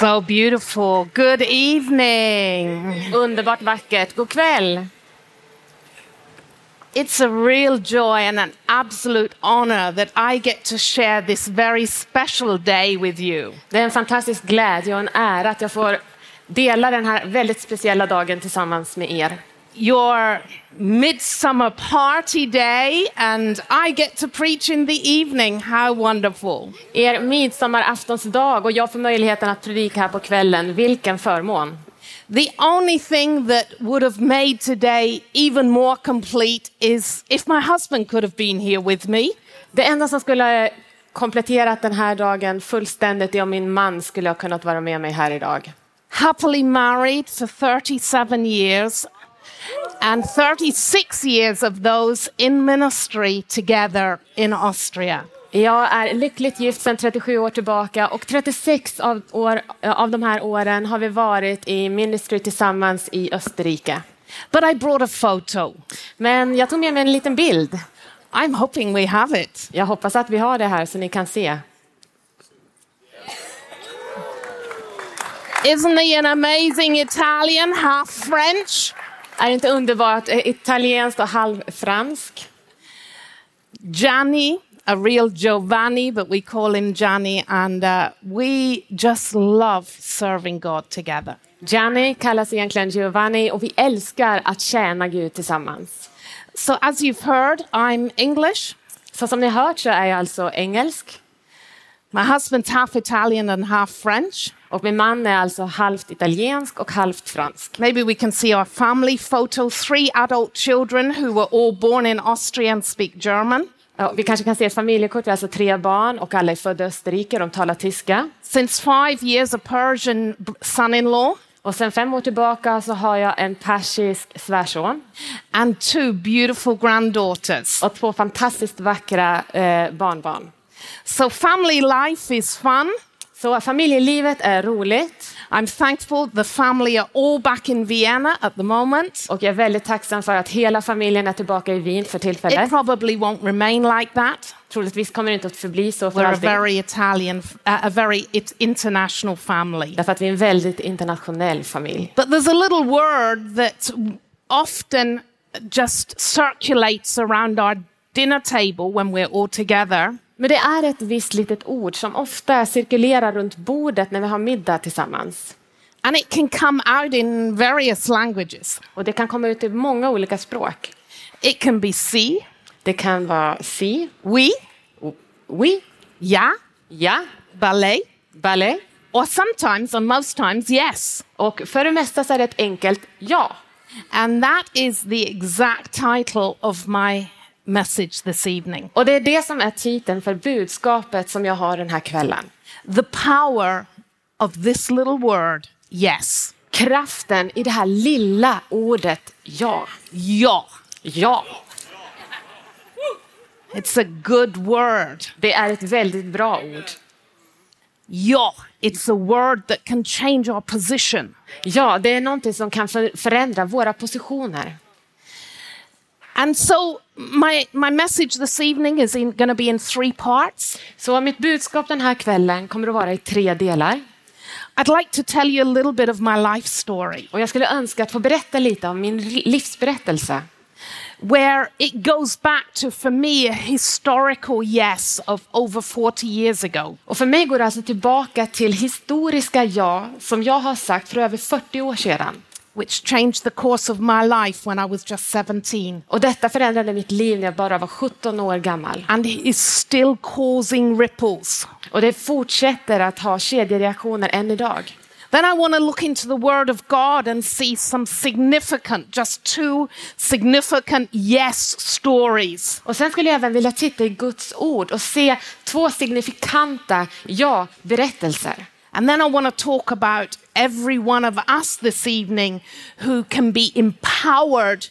So beautiful. Good evening. Underbart vackert. God kväll. It's a real joy and an absolute honor that I get to share this very special day with you. Det är en fantastisk glädje och en ära att jag får dela den här väldigt speciella dagen tillsammans med er. Your midsummer party day, and I get to preach in the evening. How wonderful! Er midsommaraftonsdag och jag får möjligheten att predika här på kvällen. Vilken förmån! The only thing that would have made today even more complete is if my husband could have been here with me. Det enda som skulle kompletterat den här dagen fullständigt är om min man skulle ha kunnat vara med mig här idag. Happily married for 37 years and 36 years of those in ministry together in Austria. Jag är lyckligt gift sedan 37 år tillbaka och 36 av, år, av de här åren har vi varit i ministry tillsammans i Österrike. But I brought a photo. Men jag tog med mig en liten bild. I'm hoping we have it. Jag hoppas att vi har det här så ni kan se. Isn't he an amazing Italian, half French? Är det inte underbart? Eh, italienskt och halvfransk. Gianni, a real Giovanni, but we call him Gianni, and uh, we just love serving God together. Gianni kallas egentligen Giovanni och vi älskar att tjäna Gud tillsammans. So as you've heard, I'm English. Så som ni hört så är jag alltså engelsk. My husband's half Italian and half French. Och min man är alltså halvt italiensk och halvt fransk. Maybe we can see our family photo. Three adult children who were all born in Austria and speak German. Ja, vi kanske kan se ett familjekort, vi har alltså tre barn och alla är födda i Österrike, de talar tyska. Since five years, a Persian son-in-law. Och sen fem år tillbaka så har jag en persisk svärson. And two beautiful granddaughters. Och två fantastiskt vackra eh, barnbarn. So family life is fun. Så familjelivet är roligt. I'm thankful the family are all back in Vienna at the moment. Och jag är väldigt tacksam för att hela familjen är tillbaka i Wien för It tillfället. probably won't remain like that. Troligtvis kommer det inte att förbli så för We're a very Italian, a very it- international family. Därför att vi är en väldigt internationell familj. But there's a little word that often just circulates around our dinner table when we're all together. Men det är ett visst litet ord som ofta cirkulerar runt bordet när vi har middag tillsammans. And it can come out in various languages. Och det kan komma ut i många olika språk. It can be si, Det kan vara si, oui, oui, ja, ja, ballet, ballet. or sometimes, and most times, yes. Och för det mesta så är det ett enkelt ja. And that is the exact title of my message this evening. Och det är det som är titeln för budskapet som jag har den här kvällen. The power of this little word, yes. Kraften i det här lilla ordet ja. Ja. Ja, It's a good word. det är ett väldigt bra ord. Ja. It's a word that can change our position. Ja, det är någonting som kan för- förändra våra positioner. And so my, my message this evening is going to be in three parts. Så mitt budskap den här kvällen kommer att vara i tre delar. I'd like to tell you a little bit of my life story, Och jag skulle önska att få berätta lite om min livsberättelse. where it goes back to, for me, a historical yes of over 40 years ago. Och för mig går det alltså tillbaka till historiska ja som jag har sagt för över 40 år sedan. Which changed the course of my life when I was just 17. Och detta förändrade mitt liv när jag bara var 17 år gammal. And it is still causing ripples. Och det fortsätter att ha kedjereaktioner än idag. Then I want to look into the Word of God and see some significant, just two significant yes stories. Och sen skulle jag även vilja titta i Guds ord och se två signifikanta ja-berättelser. And then I want to talk about every one of us this evening who can be empowered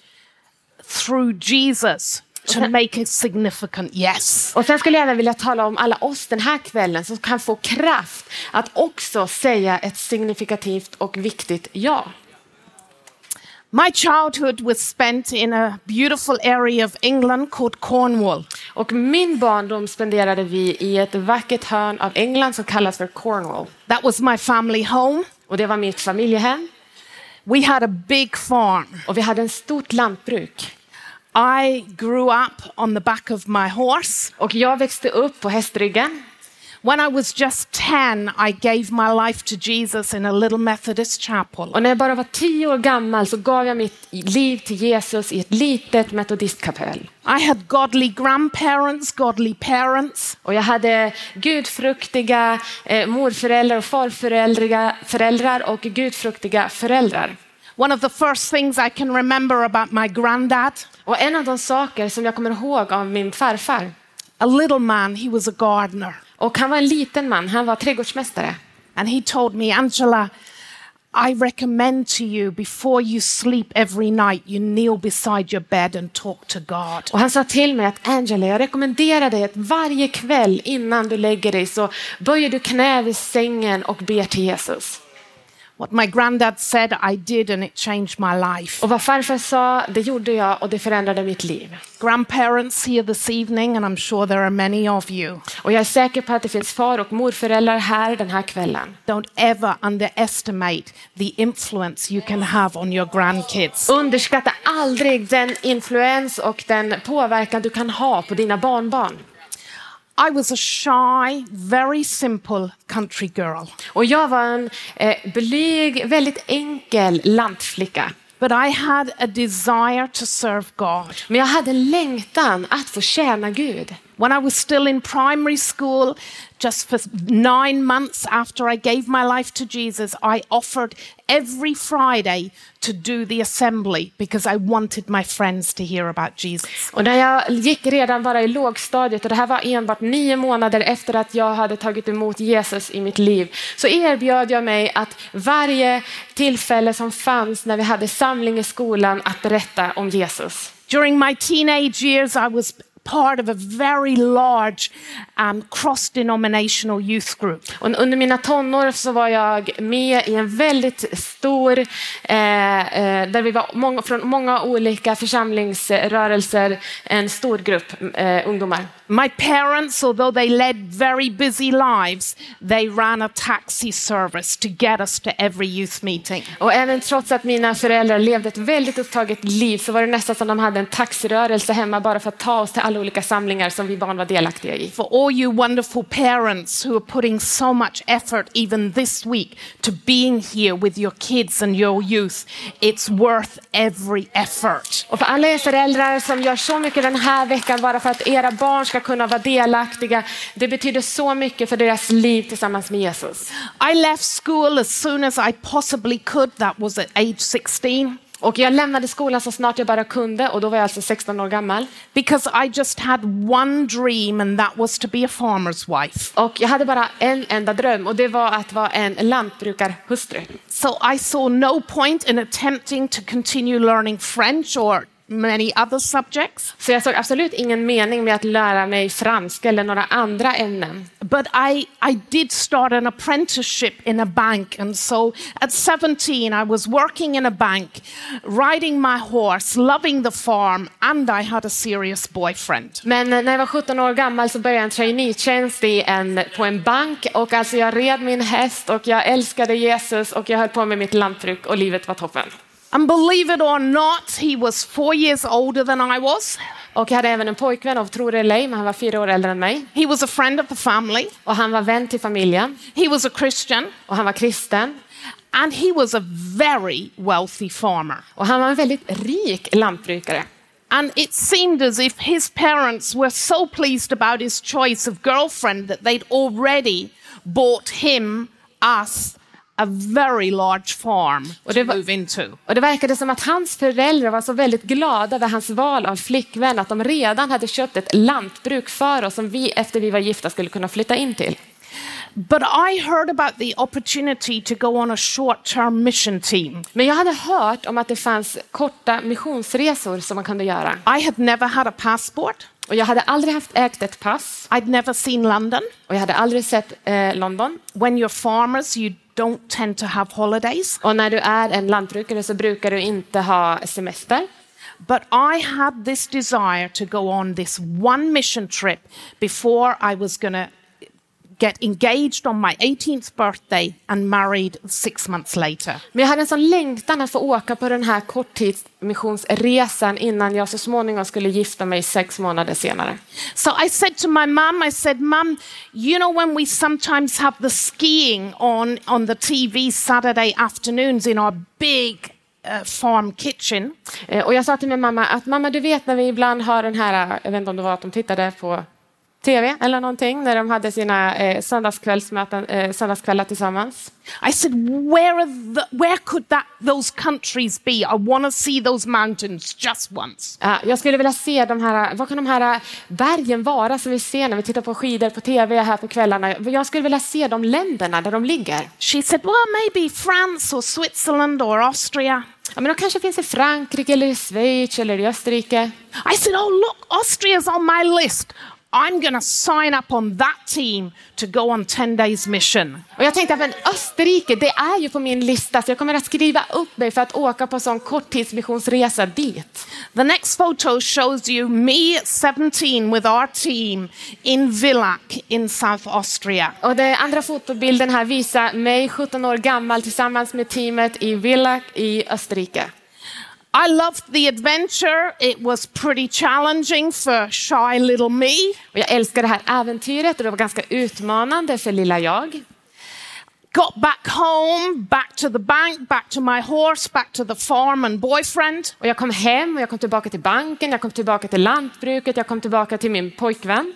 through Jesus to make a significant yes. Och sen skulle jag även vilja tala om alla oss den här kvällen som kan få kraft att också säga ett signifikativt och viktigt ja. My childhood was spent in a beautiful area of England called Cornwall. Och min barndom spenderade vi i ett vackert hörn av England som kallas för Cornwall. That was my family home. Och det var mitt familjehem. We had a big farm. Och vi hade en stort lantbruk. I grew up on the back of my horse. Och jag växte upp på hästryggen. When I was just 10, I gave my life to Jesus in a little Methodist chapel. Och när jag bara var tio år gammal så gav jag mitt liv till Jesus i ett litet metodistkapell. I had godly grandparents, godly parents. Och jag hade gudfruktiga eh, morföräldrar och farföräldrar föräldrar och gudfruktiga föräldrar. One of the first things I can remember about my granddad, Och en av de saker som jag kommer ihåg av min farfar, a little man, he was a gardener. Och han var en liten man, han var trädgårdsmästare. And he told me, Angela, I recommend to you before you sleep every night, you kneel beside your bed and talk to God. Och han sa till mig att Angela, jag rekommenderar dig att varje kväll innan du lägger dig så böjer du knä vid sängen och ber till Jesus. What my granddad said, I did, and it changed my life. Och vad farfar sa, det gjorde jag och det förändrade mitt liv. Grandparents here this evening, and I'm sure there are many of you. Och jag är säker på att det finns far och morföräldrar här den här kvällen. Don't ever underestimate the influence you can have on your grandkids. Underskatta aldrig den influens och den påverkan du kan ha på dina barnbarn. I was a shy, very simple country girl, Och jag var en eh, blyg, väldigt enkel lantflicka. but I had a desire to serve God. Men jag hade en längtan att få tjäna Gud. When I was still in primary school, just for nine months after I gave my life to Jesus, I offered every Friday to do the assembly because I wanted my friends to hear about Jesus. Och när jag gick redan bara i lågstadiet, och det här var enbart nio månader efter att jag hade tagit emot Jesus i mitt liv, så erbjöd jag mig att varje tillfälle som fanns när vi hade samling i skolan att berätta om Jesus. During my teenage years, I was part of a very large um, cross denominational youth group. Och under mina tonår så var jag med i en väldigt stor, eh, eh, där vi var många, från många olika församlingsrörelser, en stor grupp eh, ungdomar. My parents, although they led very busy lives, they ran a taxi service to get us to every youth meeting. Och även trots att mina föräldrar levde ett väldigt upptaget liv så var det nästan som de hade en taxirörelse hemma bara för att ta oss till alla olika samlingar som vi barn var delaktiga i. For all you wonderful parents who are putting so much effort, even this week, to being here with your kids and your youth, it's worth every effort. Och för alla er föräldrar som gör så mycket den här veckan bara för att era barn ska kunna vara delaktiga, det betyder så mycket för deras liv tillsammans med Jesus. I left school as soon as I possibly could, that was at age 16. Och jag lämnade skolan så snart jag bara kunde och då var jag alltså 16 år gammal. because I just had one dream, and that was to be a farmer's wife. Och jag hade bara en enda dröm och det var att vara en lantbrukarhustru. So I saw no point in attempting to continue learning French or many other subjects. Så jag såg absolut ingen mening med att lära mig franska eller några andra ämnen. But I, I did start an apprenticeship in a bank. And so at 17, I was working in a bank, riding my horse, loving the farm, and I had a serious boyfriend. Men när jag var 17 år gammal så började jag en traineetjänst i en, på en bank och alltså jag red min häst och jag älskade Jesus och jag höll på med mitt lantbruk och livet var toppen. And believe it or not, he was four years older than I was. Och jag hade även en pojkvän, och tro det eller ej, men han var fyra år äldre än mig. He was a friend of the family. Och han var vän till familjen He was a Christian. och han var kristen. And he was a very wealthy farmer. Och han var en väldigt rik lantbrukare. And it seemed as if his parents were so pleased about his choice of girlfriend that they'd already bought him, us, a very large farm Och to det var- move into. Och det verkade som att hans föräldrar var så väldigt glada över hans val av flickvän att de redan hade köpt ett lantbruk för oss som vi efter vi var gifta skulle kunna flytta in till. But I heard about the opportunity to go on a short term mission team. Men jag hade hört om att det fanns korta missionsresor som man kunde göra. I had never had a passport. Och jag hade aldrig haft ägt ett pass I'd never seen London. och jag hade aldrig sett eh, London. When you're farmers, you don't tend to have holidays. Och när du är en lantbrukare så brukar du inte ha semester. But I had this desire to go on this one mission trip before I was going to get engaged on my 18th birthday and married six months later. Men jag hade en sån längtan att få åka på den här korttidsmissionsresan innan jag så småningom skulle gifta mig sex månader senare. So I said to my mum, I said, Mum, you know when we sometimes have the skiing on, on the TV Saturday afternoons in our big uh, farm kitchen? Eh, Och jag sa till min mamma att mamma, du vet när vi ibland har den här, jag vet inte om det var att de tittade på TV eller någonting, när de hade sina eh, söndagskvällsmöten, eh, söndagskvällar tillsammans. I said, where, are the, where could that, those countries be? I want to see those mountains just once. Ja, jag skulle vilja se de här, vad kan de här bergen vara som vi ser när vi tittar på skidor på TV här på kvällarna? Jag skulle vilja se de länderna där de ligger. She said, well, maybe France or Switzerland or Austria. Ja, men de kanske finns i Frankrike eller i Schweiz eller i Österrike. I said, oh, look, Austria's on my list. I'm to sign up on that team to go on 10 days mission. Och jag tänkte men Österrike, det är ju på min lista så jag kommer att skriva upp mig för att åka på sån korttidsmissionsresa dit. The next photo shows you me at 17 with our team in Villach in South Austria. Och den andra fotobilden här visar mig 17 år gammal tillsammans med teamet i Villach i Österrike. I loved the adventure. It was pretty challenging for shy little me. Och jag älskar det här äventyret och det var ganska utmanande för lilla jag. Got back home, back to the bank, back to my horse, back to the farm and boyfriend. Och jag kom hem och jag kom tillbaka till banken, jag kom tillbaka till lantbruket, jag kom tillbaka till min pojkvän.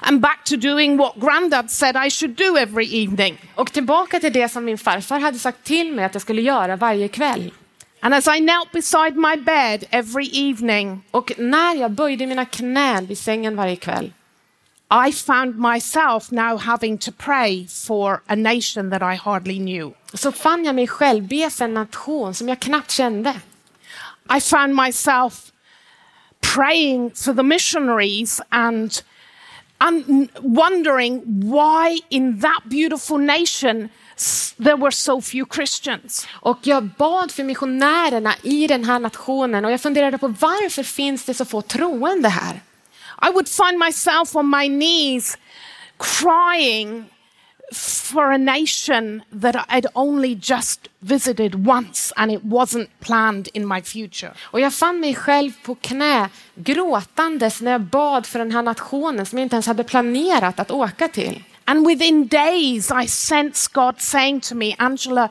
And back to doing what granddad said I should do every evening. Och tillbaka till det som min farfar hade sagt till mig att jag skulle göra varje kväll. And as I knelt beside my bed every evening, Och när jag böjde mina knän vid sängen varje kväll I found myself now having to pray for a nation that I hardly knew. så fann jag mig själv be för en nation som jag knappt kände. I found myself praying for the missionaries and, and wondering why in that beautiful nation there were so few Christians. Och jag bad för missionärerna i den här nationen och jag funderade på varför finns det så få troende här? I would find myself on my knees crying for a nation that I'd only just visited once and it wasn't planned in my future. Och jag fann mig själv på knä gråtandes när jag bad för den här nationen som jag inte ens hade planerat att åka till. And within days, I sense God saying to me, Angela,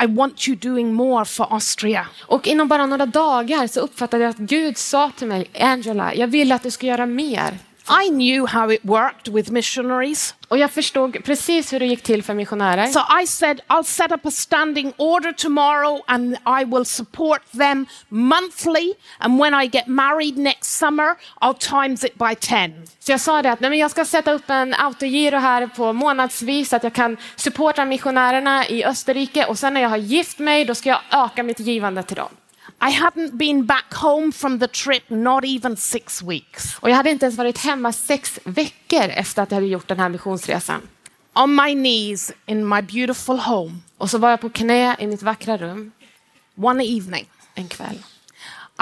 I want you doing more for Austria. Och inom bara några dagar så uppfattade jag att Gud sa till mig, Angela, jag vill att du ska göra mer. I knew how it worked with missionaries. Och jag förstod precis hur det gick till för missionärer. So I said, I'll set up a standing order tomorrow and I will support them monthly. And when I get married next summer, I'll times it by 10. Så jag sa det att nej, men jag ska sätta upp en autogiro här på månadsvis så att jag kan supporta missionärerna i Österrike och sen när jag har gift mig då ska jag öka mitt givande till dem. I hadn't been back home from the trip, not even six weeks. Och jag hade inte ens varit hemma sex veckor efter att jag hade gjort den här missionsresan. On my knees in my beautiful home, Och så var jag på knä i mitt vackra rum one evening, en kväll.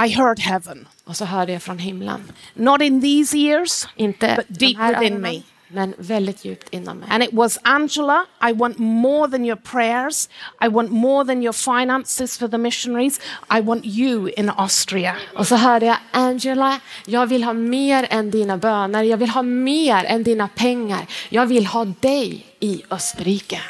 I heard heaven. Och så hörde jag från himlen. Not in these ears, Inte but de deep här within öronen, me. Men väldigt djupt inom mig. And it was Angela, I want more than your prayers. I want more than your finances for the missionaries. I want you in Austria. Och så hörde jag Angela, jag vill ha mer än dina böner. Jag vill ha mer än dina pengar. Jag vill ha dig i Österrike.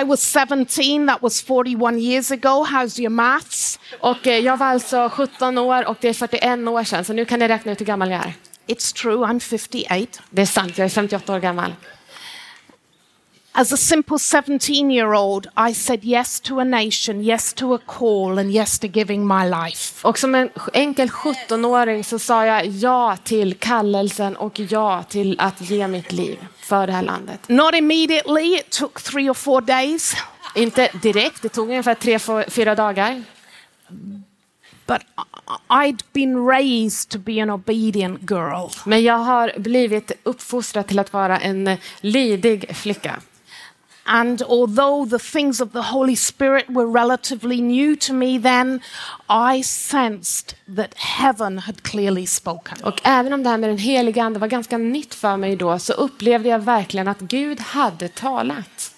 I was 17, that was 41 years ago. How's your maths? Och eh, jag var alltså 17 år och det är 41 år sedan, så nu kan ni räkna ut hur gammal jag är. It's true, I'm 58. Det är sant, jag är 58 år gammal. As a simple 17 year old, I said yes to a nation, yes to a call, and yes to giving my life. Och som en enkel 17-åring så sa jag ja till kallelsen och ja till att ge mitt liv för det här landet. Not immediately, it took three or four days, Inte direkt, det tog ungefär tre, fyra dagar. but I'd been raised to be an obedient girl. Men jag har blivit uppfostrad till att vara en lydig flicka. And although the things of the Holy Spirit were relatively new to me then, I sensed that heaven had clearly spoken. Och även om det här med den heliga ande var ganska nytt för mig då så upplevde jag verkligen att Gud hade talat.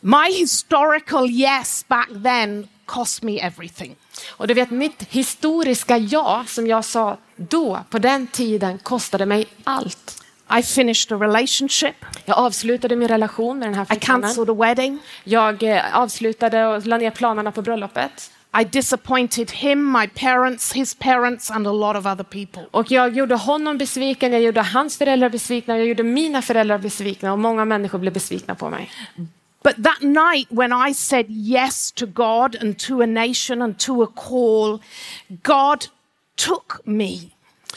My historical yes back then cost me everything. Och du vet, mitt historiska ja som jag sa då, på den tiden, kostade mig allt. I finished a relationship. Jag avslutade min relation med den här I flickvännen. cancelled a wedding. Jag eh, avslutade och la ner planerna på bröllopet. I disappointed him, my parents, his parents, and a lot of other people. Och jag gjorde honom besviken, jag gjorde hans föräldrar besvikna, jag gjorde mina föräldrar besvikna och många människor blev besvikna på mig. But that night, when I said yes to God and to a nation and to a call, God took me.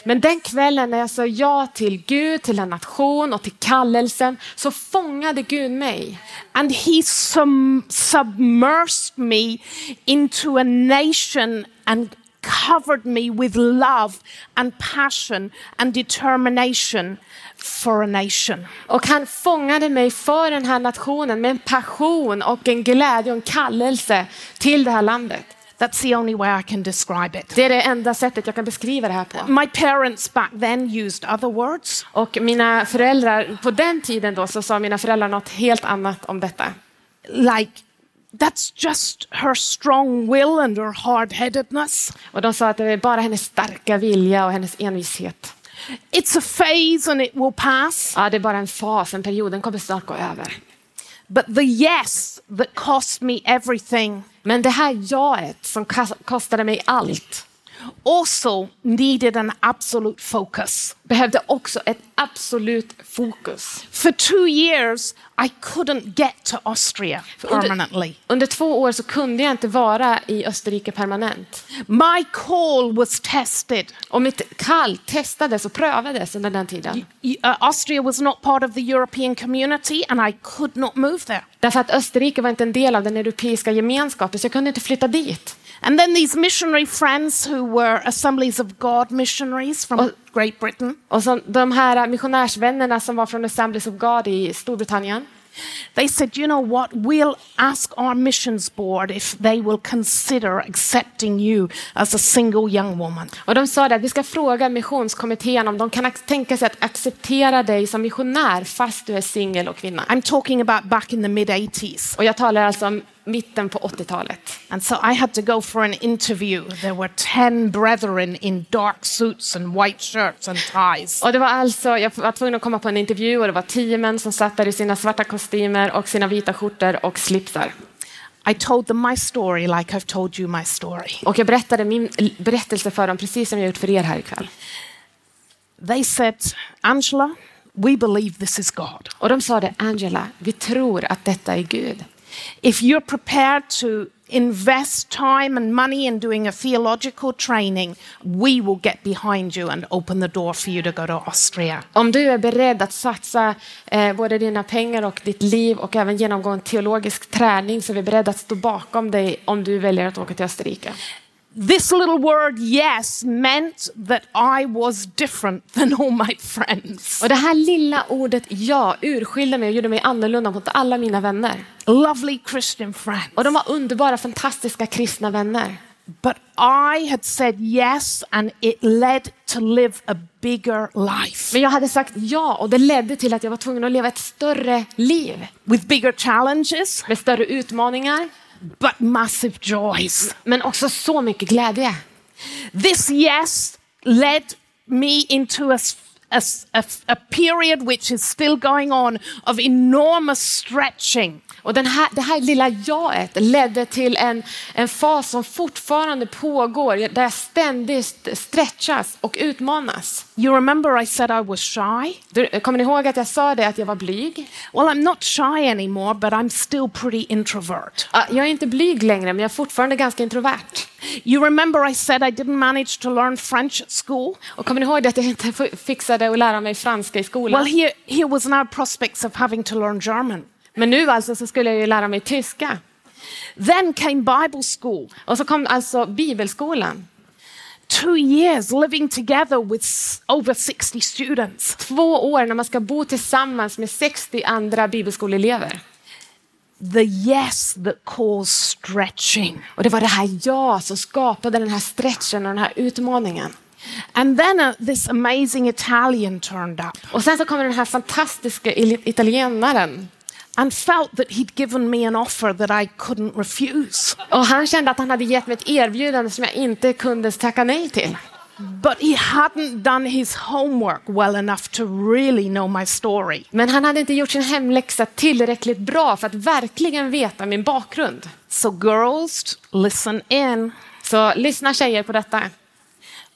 Men den kvällen när jag sa ja till Gud, till en nation och till kallelsen så fångade Gud mig. And he sum- submersed me into a nation and covered me with love and passion and determination for a nation. Och han fångade mig för den här nationen med en passion och en glädje och en kallelse till det här landet. That's the only way I can describe it. Det är det enda sättet jag kan beskriva det här på. My parents back then used other words. Och mina föräldrar, på den tiden då så sa mina föräldrar något helt annat om detta. Like, that's just her strong will and her hard headedness. Och de sa att det är bara hennes starka vilja och hennes envishet. It's a phase and it will pass. Ja, det är bara en fas, en period, den kommer snart gå över. But the yes that cost me everything Men det här jaet som kostade mig allt also needed an absolute focus. behövde också ett absolut fokus. For two years, I couldn't get to Austria permanently. Under, under två år så kunde jag inte vara i Österrike permanent. My call was tested. Och mitt kall testades och prövades under den tiden. Uh, Austria was not part of the European community, and I could not move there. Därför att Österrike var inte en del av den europeiska gemenskapen så jag kunde inte flytta dit. And then these missionary friends who were Assemblies of God missionaries from Oh. Great Britain, Och så, de här missionärsvännerna som var från Assemblies of God i Storbritannien, they said, you know what, we'll ask our missions board if they will consider accepting you as a single young woman. och de sa att vi ska fråga missionskommittén om de kan tänka sig att acceptera dig som missionär fast du är singel och kvinna. I'm talking about back in the mid 80s. Och jag talar alltså om mitten på 80-talet. And so I had to go for an interview. There were 10 brethren in dark suits and white shirts and ties. Och det var alltså, jag var tvungen att komma på en intervju och det var tio män som satt där i sina svarta kostymer och sina vita skjortor och slipsar. I told them my story like I've told you my story. Och jag berättade min berättelse för dem precis som jag gjort för er här ikväll. They said, Angela, we believe this is God. Och de sa det, Angela, vi tror att detta är Gud. If you're prepared to invest time and money in doing a theological training, we will get behind you and open the door for you to go to Austria. Om du är beredd att satsa eh, både dina pengar och ditt liv och även genomgå en teologisk träning så är vi beredda att stå bakom dig om du väljer att åka till Österrike. This little word, yes, meant that I was different than all my friends. Och det här lilla ordet ja urskilde mig och gjorde mig annorlunda mot alla mina vänner. Lovely Christian friends. Och de var underbara, fantastiska kristna vänner. But I had said yes, and it led to live a bigger life Men jag hade sagt ja och det ledde till att jag var tvungen att leva ett större liv with bigger challenges, med större utmaningar but massive joys. men också så mycket glädje. This yes led me into a a period which is still going on of enormous stretching. Och den här, det här lilla jaet ledde till en, en fas som fortfarande pågår där jag ständigt stretchas och utmanas. You remember I said I was shy? Du, kommer ni ihåg att jag sa det att jag var blyg? Well, I'm not shy anymore, but I'm still pretty introvert. Ja, Jag är inte blyg längre men jag är fortfarande ganska introvert. You remember I said I didn't manage to learn French at school? Och kommer ni ihåg att jag inte fixade att lära mig franska i skolan? Well, here, here was now prospects of having to learn German. Men nu alltså så skulle jag ju lära mig tyska. Then came Bible school. Och så kom alltså bibelskolan. Two years living together with over 60 students. Två år när man ska bo tillsammans med 60 andra bibelskoleelever. the yes that caused stretching. Och det var det här ja som skapade den här stretchen och den här utmaningen. And then uh, this amazing Italian turned up Och sen så kommer den här fantastiska italienaren. And felt that he'd given me an offer that I couldn't refuse. Och han kände att han hade gett mig ett erbjudande som jag inte kunde tacka nej till. But he hadn't done his homework well enough to really know my story. Men han hade inte gjort sin hemläxa tillräckligt bra för att verkligen veta min bakgrund. So, girls, listen in. Så lyssna tjejer på detta.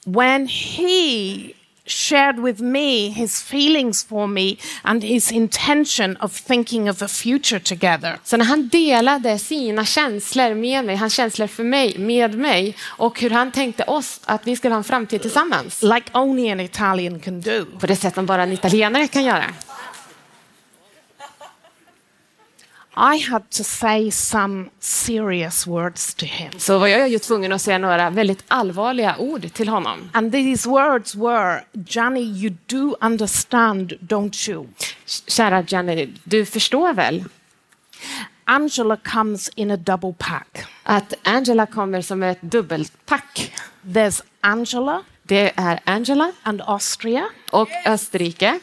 When he shared with me his feelings for me and his intention of thinking of a future together, Så när han delade sina känslor med mig, hans känslor för mig, med mig och hur han tänkte oss att vi skulle ha en framtid tillsammans. like only an Italian can do, På det sätt som bara en italienare kan göra. I had to say some serious words to him. Så var jag ju tvungen att säga några väldigt allvarliga ord till honom. And these words were, Johnny, you do understand, don't you? Kära Jenny, du förstår väl Angela comes in a double pack. att Angela kommer som ett dubbelpack. There's Angela Det är Angela and Austria, och Österrike.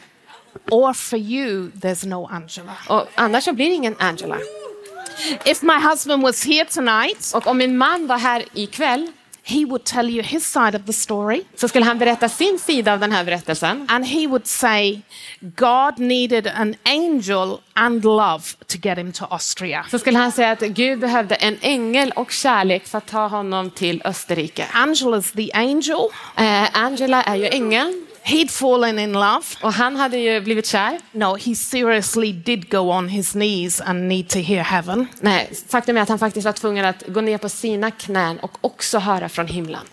Or for you, there's no Angela. Och annars så blir det ingen Angela. If my husband was here tonight, Och om min man var här ikväll he would tell you his side of the story. så skulle han berätta sin sida av den här berättelsen. And he would say, God needed an angel and love to get him to Austria. Så skulle han säga att Gud behövde en ängel och kärlek för att ta honom till Österrike. Angela's the angel. Eh, Angela är ju ängeln He'd fallen in love. och han hade ju blivit kär. No, he seriously did go on his knees and need to hear heaven. Nej, faktum är att han faktiskt var tvungen att gå ner på sina knän och också höra från himlen.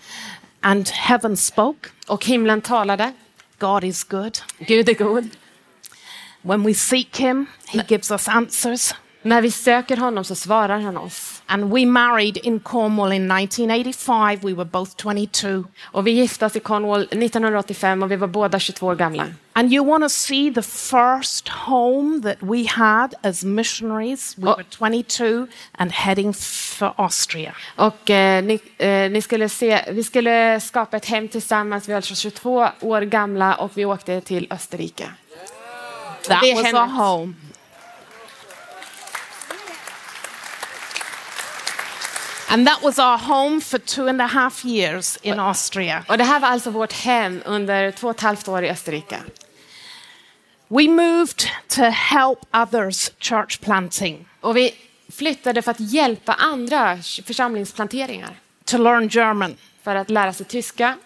And heaven spoke. Och himlen talade. God is good. Gud är god. When we seek him, he gives us answers. När vi söker honom så svarar han oss. And we married in Cornwall in 1985. We were both 22. Och vi gifte oss i Cornwall 1985 och vi var båda 22 år gamla. And you want to see the first home that we had as missionaries? We Oh. were 22 and heading for Austria. Och eh, ni, eh, ni skulle se, vi skulle skapa ett hem tillsammans. Vi var alltså 22 år gamla och vi åkte till Österrike. That was our home. And that was our home for two and a half years in Austria. Och det här var alltså vårt hem under två och ett halvt år i Österrike. We moved to help others church planting, Och vi flyttade för att hjälpa andra församlingsplanteringar. to learn German. För att lära sig tyska.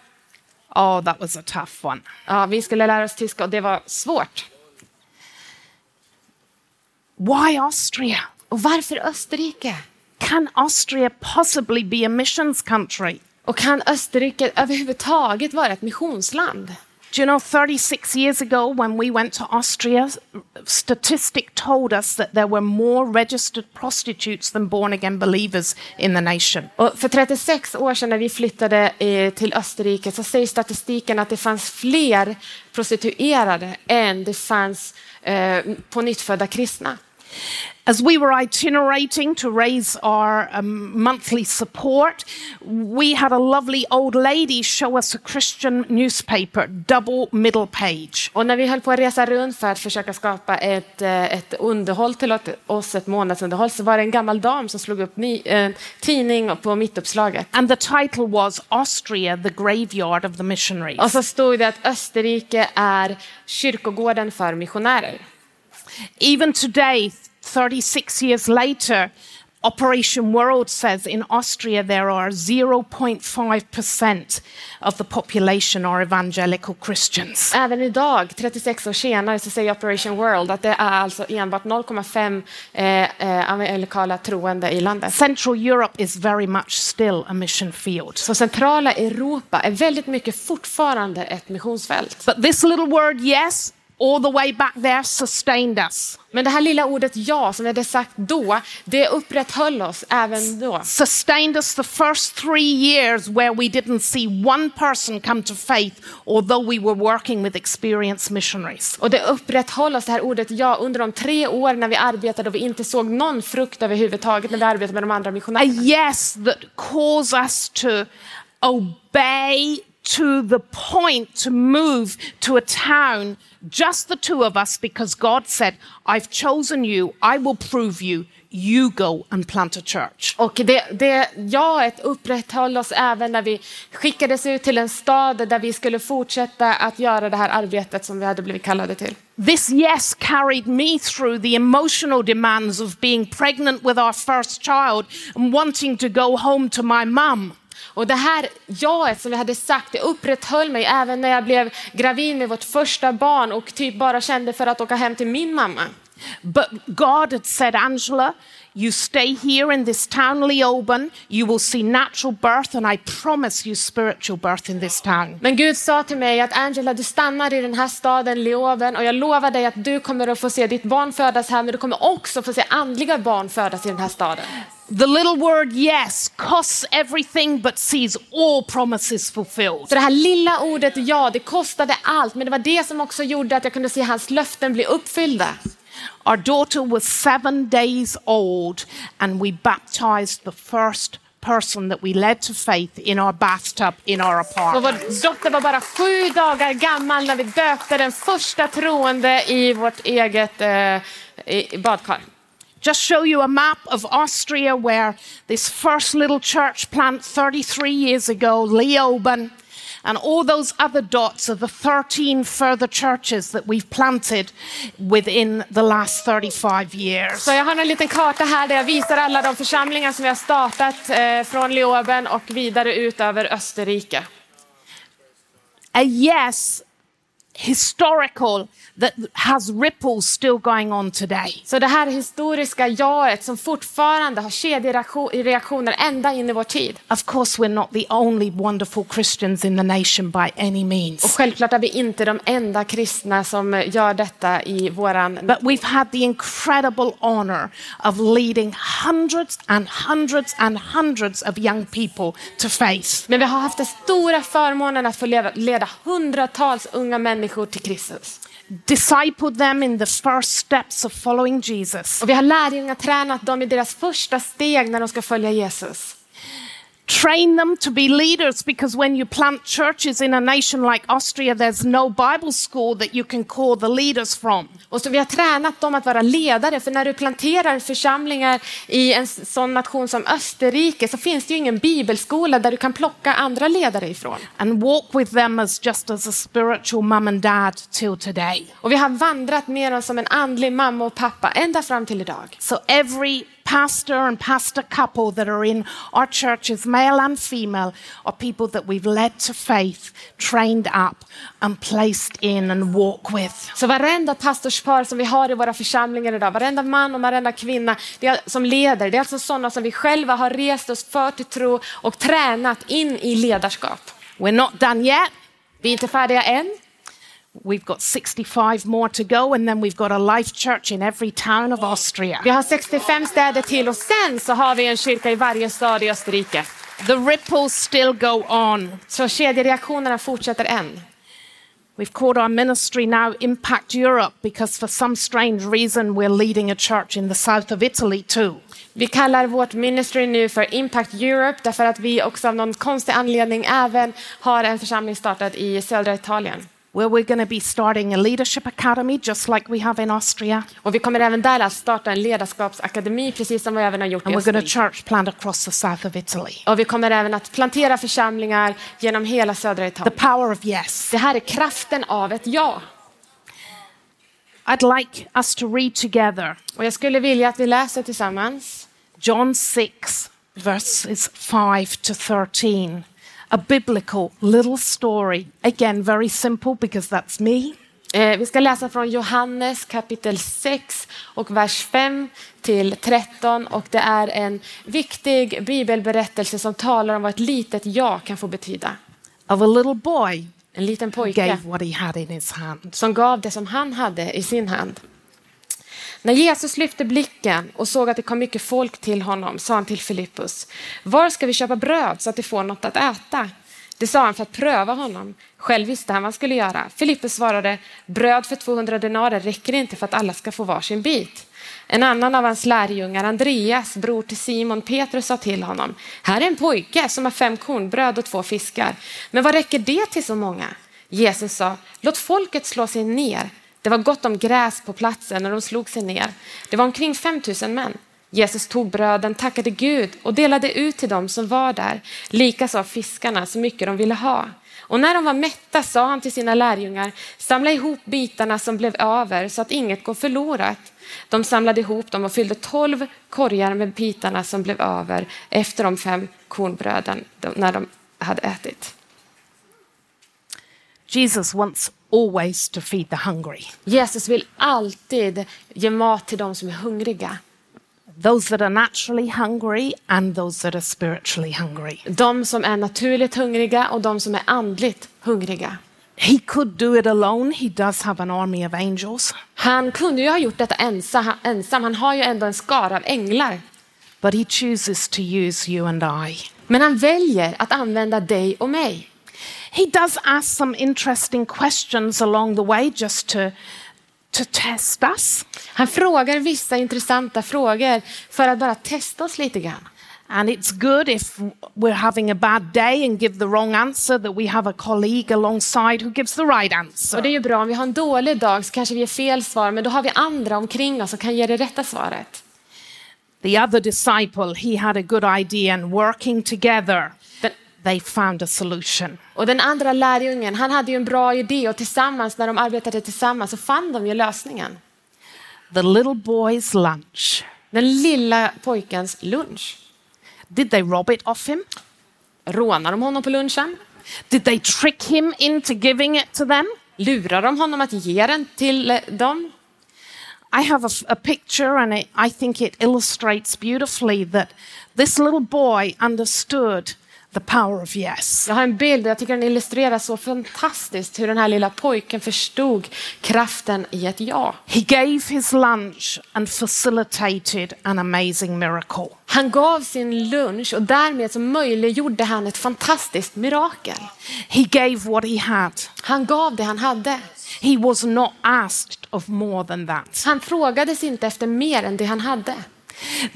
Oh, that was a tough one. Ja, vi skulle lära oss tyska och det var svårt. Why Austria? Och varför Österrike? Can Austria possibly be a missions country? Och kan Österrike överhuvudtaget vara ett missionsland? Do you know, 36 years ago, when we went to Austria, statistic told us that there were more registered prostitutes than born again believers in the nation. Och för 36 år sedan när vi flyttade eh, till Österrike så säger statistiken att det fanns fler prostituerade än det fanns eh, på nyttfödda kristna. As we were itinerating to raise our um, monthly support, we had a lovely old lady show us a Christian newspaper, double middle page. Och när vi höll på att resa runt för att försöka skapa ett, eh, ett underhåll till oss, ett månadsunderhåll, så var det en gammal dam som slog upp ny, en tidning på mittuppslaget. And the title was Austria, the graveyard of the missionaries. Och så stod det att Österrike är kyrkogården för missionärer. Even today, 36 years later, Operation World says in Austria there are 0.5% of the population are evangelical Christians. Även idag, 36 år senare, så säger Operation World att det är alltså enbart 0,5 eh, eh, evangelikala troende i landet. Central Europe is very much still a mission field. Så centrala Europa är väldigt mycket fortfarande ett missionsfält. But this little word, yes, all the way back there sustained us. Men det här lilla ordet ja som vi hade sagt då, det upprätthöll oss även då. Sustained us the first three years where we didn't see one person come to faith, although we were working with experienced missionaries. Och det upprätthöll oss, det här ordet ja, under de tre år när vi arbetade och vi inte såg någon frukt överhuvudtaget när vi arbetade med de andra A missionärerna. yes that calls us to obey to the point to move to a town, just the two of us, because God said, I've chosen you, I will prove you, you go and plant a church. Och det, det jaet upprätthöll oss även när vi skickades ut till en stad där vi skulle fortsätta att göra det här arbetet som vi hade blivit kallade till. This yes carried me through the emotional demands of being pregnant with our first child and wanting to go home to my mum. Och det här jaet som vi hade sagt, det upprätthöll mig även när jag blev gravid med vårt första barn och typ bara kände för att åka hem till min mamma. But God had said, Angela, you stay here in this town, Leoben. You will see natural birth, and I promise you spiritual birth in this town. Men Gud sa till mig att Angela, du stannar i den här staden Leoben och jag lovar dig att du kommer att få se ditt barn födas här, men du kommer också få se andliga barn födas i den här staden. The little word yes costs everything but sees all promises fulfilled. Så det här lilla ordet ja, det kostade allt, men det var det som också gjorde att jag kunde se hans löften bli uppfyllda. Our daughter was seven days old, and we baptized the first person that we led to faith in our bathtub in our apartment. vår dotter var bara sju dagar gammal när vi döpte den första troende i vårt eget eh, badkar. Just show you a map of Austria where this first little church plant 33 years ago, Leoben, and all those other dots are the 13 further churches that we've planted within the last 35 years. Så jag har en liten karta här där jag visar alla de församlingar som vi har startat eh, från Leoben och vidare ut över Österrike. A yes, historical, that has ripples still going on today. Så det här historiska jaet som fortfarande har kedjereaktioner ända in i vår tid. Of course, we're not the only wonderful Christians in the nation by any Och means. självklart är vi inte de enda kristna som gör detta i våran... But we've had the incredible honor of leading hundreds and hundreds and hundreds of young people to faith. Men vi har haft den stora förmånen att få leda, leda hundratals unga människor till Kristus. Discipled them in the first steps of following Jesus. Och vi har lärjungar tränat dem i deras första steg när de ska följa Jesus. Train them to be leaders because when you plant churches in a nation like Austria, there's no Bible school that you can call the leaders from. Och så vi har tränat dem att vara ledare, för när du planterar församlingar i en sån nation som Österrike så finns det ju ingen bibelskola där du kan plocka andra ledare ifrån. And walk with them as just as a spiritual mum and dad till today. Och vi har vandrat med dem som en andlig mamma och pappa ända fram till idag. So every pastor and pastor couple that are in our churches, male and female, are people that we've led to faith, trained up, and placed in and walk with. Så varenda pastorspar som vi har i våra församlingar idag, varenda man och varenda kvinna är, som leder, det är alltså sådana som vi själva har rest oss för till tro och tränat in i ledarskap. We're not done yet. Vi är inte färdiga än. We've got 65 more to go, and then we've got a life church in every town of Austria. Vi har 65 städer till och sen så har vi en kyrka i varje stad i Österrike. The ripples still go on. Så kedjereaktionerna fortsätter än. We've called our ministry now Impact Europe because, for some strange reason, we're leading a church in the south of Italy too. Vi kallar vårt ministry nu för Impact Europe därför att vi också av någon konstig anledning även har en församling startad i södra Italien. Where we're going to be starting a leadership academy just like we have in Austria. Och vi kommer även där att starta en ledarskapsakademi precis som vi även har gjort i And we're going to Österrike. church plant across the south of Italy. Och vi kommer även att plantera församlingar genom hela södra The Italien. power of yes. Det här är kraften av ett ja. I'd like us to read together Och jag skulle vilja att vi läser tillsammans John 6, verses 5 to 13. A biblical little story. Again, very simple because that's me. Eh, vi ska läsa från Johannes kapitel 6 och vers 5 till 13 och det är en viktig bibelberättelse som talar om vad ett litet ja kan få betyda. Of a little boy En liten pojke gave what he had in his hand. som gav det som han hade i sin hand. När Jesus lyfte blicken och såg att det kom mycket folk till honom sa han till Filippus, var ska vi köpa bröd så att de får något att äta? Det sa han för att pröva honom. Själv visste han vad han skulle göra. Filippus svarade, bröd för 200 denarer räcker inte för att alla ska få varsin bit. En annan av hans lärjungar, Andreas, bror till Simon Petrus, sa till honom, här är en pojke som har fem kornbröd och två fiskar. Men vad räcker det till så många? Jesus sa, låt folket slå sig ner. Det var gott om gräs på platsen när de slog sig ner. Det var omkring 5000 män. Jesus tog bröden, tackade Gud och delade ut till dem som var där, likaså av fiskarna så mycket de ville ha. Och när de var mätta sa han till sina lärjungar, samla ihop bitarna som blev över så att inget går förlorat. De samlade ihop dem och fyllde tolv korgar med bitarna som blev över efter de fem kornbröden när de hade ätit. Jesus wants always to feed the hungry. Jesus vill alltid ge mat till de som är hungriga. Those that are naturally hungry and those that are spiritually hungry. De som är naturligt hungriga och de som är andligt hungriga. He could do it alone. He does have an army of angels. Han kunde ju ha gjort detta ensam, ensam. han har ju ändå en skara av änglar. But he chooses to use you and I. Men han väljer att använda dig och mig. He does ask some interesting questions along the way just to, to test us. Han frågar vissa intressanta frågor för att bara testa oss lite grann. And it's good if we're having a bad day and give the wrong answer that we have a colleague alongside who gives the right answer. Och det är ju bra om vi har en dålig dag så kanske vi ger fel svar men då har vi andra omkring oss som kan ge det rätta svaret. The other disciple, he had a good idea and working together, Den, they found a solution. och den andra lärjungen, han hade ju en bra idé och tillsammans när de arbetade tillsammans så fann de ju lösningen. The little boy's lunch. Den lilla pojkens lunch. Did they rob it off him? Rånar de honom på lunchen? Did they trick him into giving it to them? Lurar de honom att ge den till eh, dem? I have a, a picture, and it, I think it illustrates beautifully that this little boy understood the power of yes. Jag har en bild och jag tycker den illustrerar så fantastiskt hur den här lilla pojken förstod kraften i ett ja. He gave his lunch and facilitated an amazing miracle. Han gav sin lunch och därmed så möjliggjorde han ett fantastiskt mirakel. He gave what he had. Han gav det han hade. He was not asked of more than that. Han frågades inte efter mer än det han hade.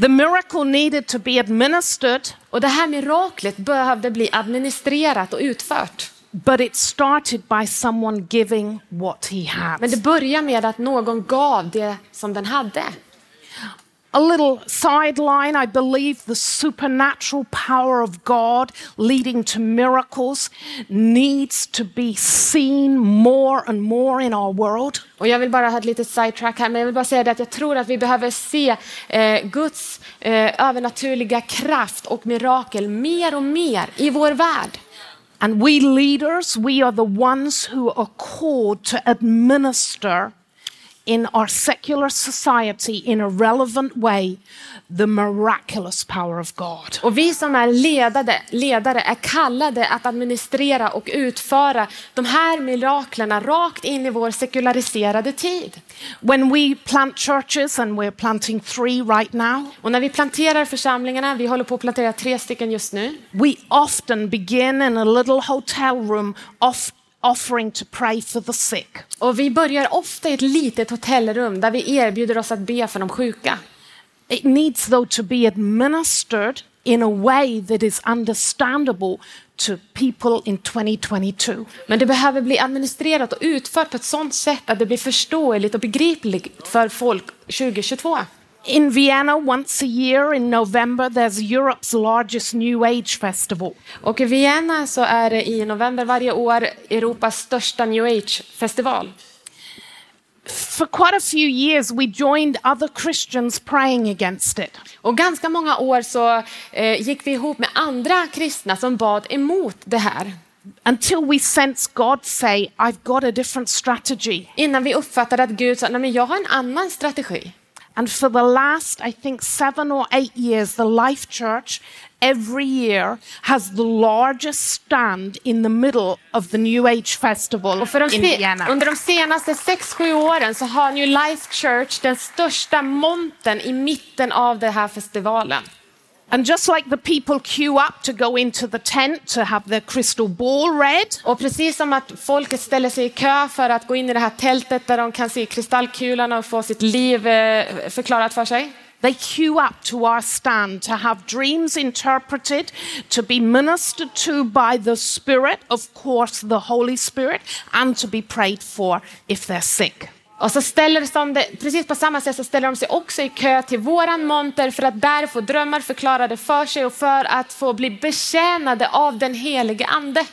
The miracle needed to be administered, Och det här miraklet behövde bli administrerat och utfört. but it started by someone giving what he had. Men det börjar med att någon gav det som den hade. A little sideline I believe the supernatural power of God leading to miracles needs to be seen more and more in our world. Och jag vill bara ha ett litet sidetrack här, men jag vill bara säga det att jag tror att vi behöver se eh, Guds eh, övernaturliga kraft och mirakel mer och mer i vår värld. And we leaders, we are the ones who are called to administer in our secular society in a relevant way the miraculous power of God. Och vi som är ledade, ledare är kallade att administrera och utföra de här miraklerna rakt in i vår sekulariserade tid. When we plant churches, and we're planting three right now, Och när vi planterar församlingarna, vi håller på att plantera tre stycken just nu, we often begin in a little hotel room off- offering to pray for the sick. och vi börjar ofta i ett litet hotellrum där vi erbjuder oss att be för de sjuka. It needs, though, to be administered in a way that is understandable to people in 2022. Men det behöver bli administrerat och utfört på ett sådant sätt att det blir förståeligt och begripligt för folk 2022. In Vienna, once a year in November, there's Europe's largest New Age festival. Och i Vienna så är det i november varje år Europas största new age-festival. For quite a few years, we joined other Christians praying against it. Och ganska många år så eh, gick vi ihop med andra kristna som bad emot det här. Until we sensed God say, I've got a different strategy. Innan vi uppfattade att Gud sa, nej men jag har en annan strategi. And for the last, I think, seven or eight years, the Life Church every year has the largest stand in the middle of the New Age Festival Och för de in Vienna. under de senaste 6-7 åren så har New Life Church den största montern i mitten av den här festivalen. And just like the people queue up to go into the tent to have their crystal ball read, Och precis som att folket ställer sig i kö för att gå in i det här tältet där de kan se kristallkulan och få sitt liv eh, förklarat för sig. they queue up to our stand to have dreams interpreted, to be ministered to by the Spirit, of course, the Holy Spirit, and to be prayed for if they're sick. Och så ställer de det, precis på samma sätt så ställer de sig också i kö till våran monter för att där få drömmar förklarade för sig och för att få bli betjänade av den helige ande.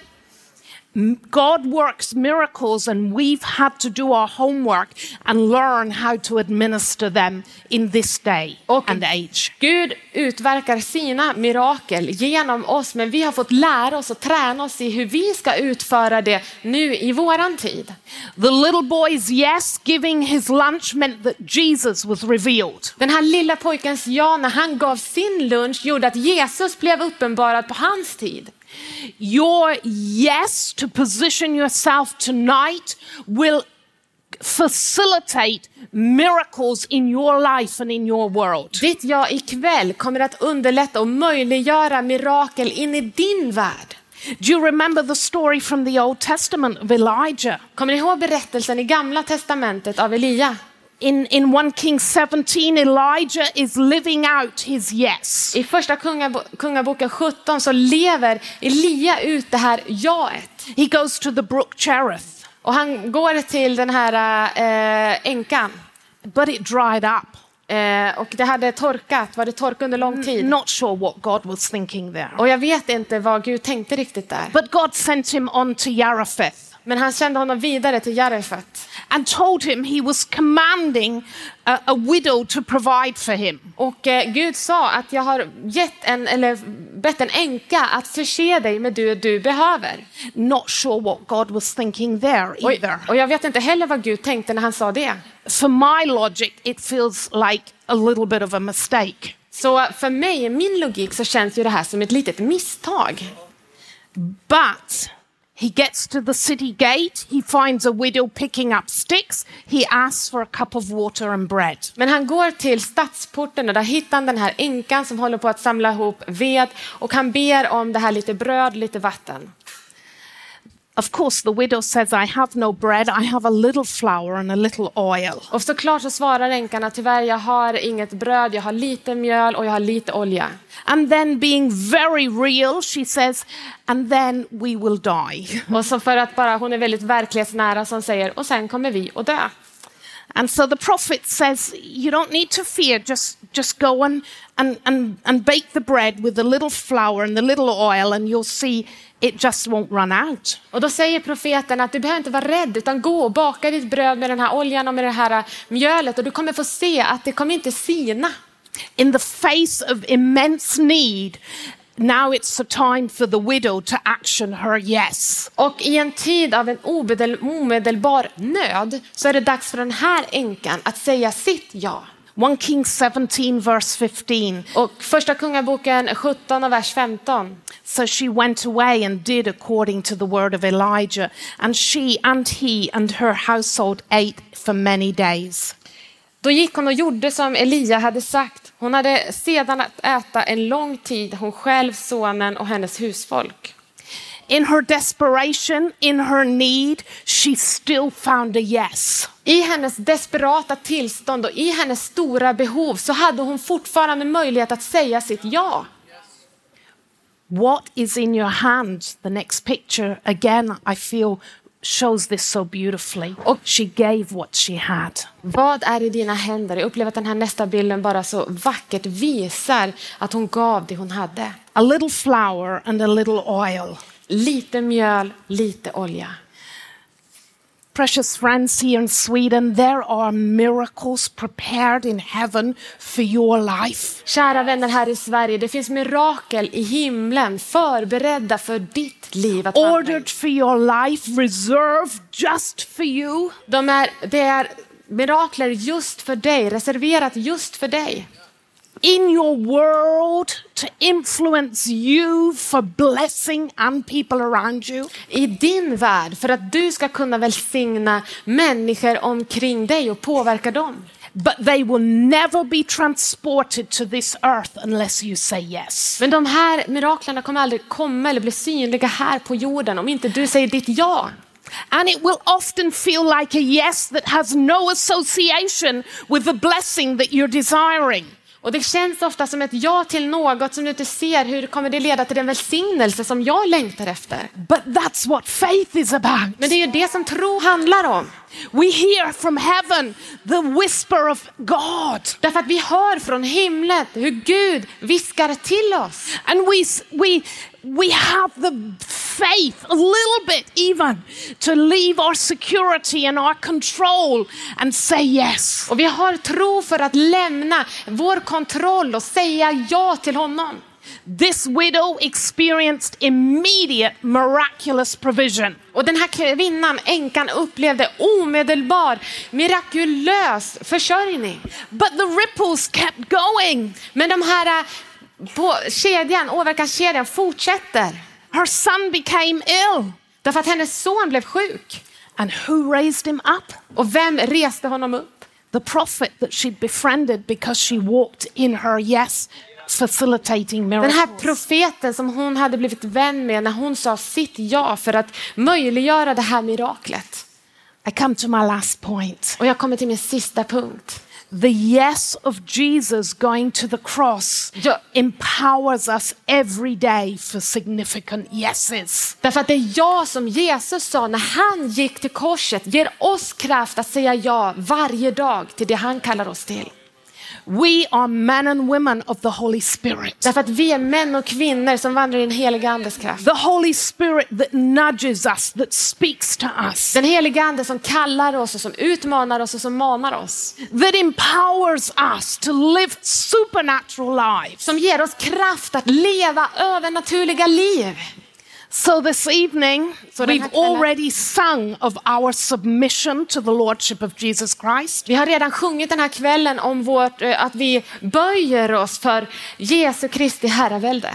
God works miracles, and we've had to do our homework and learn how to administer them in this day Och and age. Gud utverkar sina mirakel genom oss, men vi har fått lära oss och träna oss i hur vi ska utföra det nu i våran tid. The little boy's yes giving his lunch meant that Jesus was revealed. Den här lilla pojkens ja när han gav sin lunch gjorde att Jesus blev uppenbarad på hans tid. Your yes to position yourself tonight will facilitate miracles in your life and in your world. Ditt ja ikväll kommer att underlätta och möjliggöra mirakel in i din värld. Do you remember the story from the Old Testament of Elijah? Kommer ni ihåg berättelsen i gamla testamentet av Elia? In, in 1 Kings 17, Elijah is living out his yes. I första kungabo- kungaboken 17 så lever Elia ut det här jaet. He goes to the brook Cherith, Och han går till den här äh, änkan. but it dried up. Eh, och det hade torkat, var det tork under lång tid? Not sure what God was thinking there. Och jag vet inte vad Gud tänkte riktigt där. But God sent him on to Yarafeth Men han sände honom vidare till Jarefet. and told him he was commanding a, a widow to provide for him. Och eh, Gud sa att jag har gett en, eller bett en änka att förse dig med det du behöver. Not sure what God was thinking there Och, either. och jag vet inte heller vad Gud tänkte när han sa det. For my logic, it feels like a little bit of a mistake. Så för mig, i min logik, så känns ju det här som ett litet misstag. But he gets to the city gate, he finds a widow picking up sticks, he asks for a cup of water and bread. Men han går till stadsporten och där hittar han den här änkan som håller på att samla ihop ved och han ber om det här lite bröd, lite vatten. Of course, the widow says, I have no bread, I have a little flour and a little oil. Och såklart så svarar änkan att tyvärr jag har inget bröd, jag har lite mjöl och jag har lite olja. And then, being very real, she says, and then we will die. Och så för att bara hon är väldigt verklighetsnära som säger och sen kommer vi att dö. And so the prophet says, You don't need to fear, just, just go and, and, and, and bake the bread with the little flour and the little oil, and you'll see it just won't run out. Och då säger profeten att du behöver inte vara rädd utan gå och baka ditt bröd med den här oljan och med det här mjölet och du kommer få se att det kommer inte sina. In the face of immense need, now it's the time for the widow to action her yes. Och i en tid av en obedel, omedelbar nöd så är det dags för den här änkan att säga sitt ja. 1 Kings 17, verse 15. Och första kungaboken 17 och vers 15. So she went away and did according to the word of Elijah, and she and he and her household ate for many days. Då gick hon och gjorde som Elia hade sagt. Hon hade sedan att äta en lång tid, hon själv, sonen och hennes husfolk. In her desperation, in her need, she still found a yes. I hennes desperata tillstånd och i hennes stora behov så hade hon fortfarande möjlighet att säga sitt ja. What is in your hand? The next picture, again, I feel shows this so beautifully. Och- She gave what she had. Vad är i dina händer? Jag upplever att den här nästa bilden bara så vackert visar att hon gav det hon hade. A little flour and a little oil. Lite mjöl, lite olja. Precious friends here in Sweden, there are miracles prepared in heaven for your life. Kära vänner här i Sverige, det finns mirakel i himlen förberedda för ditt liv. Att. Ordered for your life, reserved just for you. De är, det är mirakler just för dig, reserverat just för dig. In your world to influence you for blessing and people around you. I din värld, för att du ska kunna välsigna människor omkring dig och påverka dem. But they will never be transported to this earth unless you say yes. Men de här miraklerna kommer aldrig komma eller bli synliga här på jorden om inte du säger ditt ja. And it will often feel like a yes that has no association with the blessing that you're desiring. Och det känns ofta som ett ja till något som du inte ser hur kommer det leda till den välsignelse som jag längtar efter. But that's what faith is about. Men det är ju det som tro handlar om. We hear from heaven the whisper of God. Därför att vi hör från himlen hur Gud viskar till oss. And we, we, we have the faith, a little bit even, to leave our security and our control and say yes. Och vi har tro för att lämna vår kontroll och säga ja till honom. This widow experienced immediate miraculous provision. Och den här kvinnan, änkan, upplevde omedelbar mirakulös försörjning. But the ripples kept going. Men de här eh, på kedjan, åverkanskedjan fortsätter. Her son became ill. Därför att hennes son blev sjuk. And who raised him up? Och vem reste honom upp? The prophet that she'd befriended because she walked in her yes, facilitating Den här miracles. profeten som hon hade blivit vän med när hon sa sitt ja för att möjliggöra det här miraklet. I come to my last point. Och jag kommer till min sista punkt. The yes of Jesus going to the cross Ja. empowers us every day for significant yeses. Därför att det ja som Jesus sa när han gick till korset ger oss kraft att säga ja varje dag till det han kallar oss till. We are men and women of the Holy Spirit. Därför att vi är män och kvinnor som vandrar i den heliga andes kraft. The Holy Spirit that nudges us, that speaks to us, Den heliga ande som kallar oss och som utmanar oss och som manar oss. that empowers us to live supernatural lives. Som ger oss kraft att leva övernaturliga liv. So this evening, här we've already sung of our submission to the Lordship of Jesus Christ. Vi har redan sjungit den här kvällen om vårt, eh, att vi böjer oss för Jesu Kristi herravälde.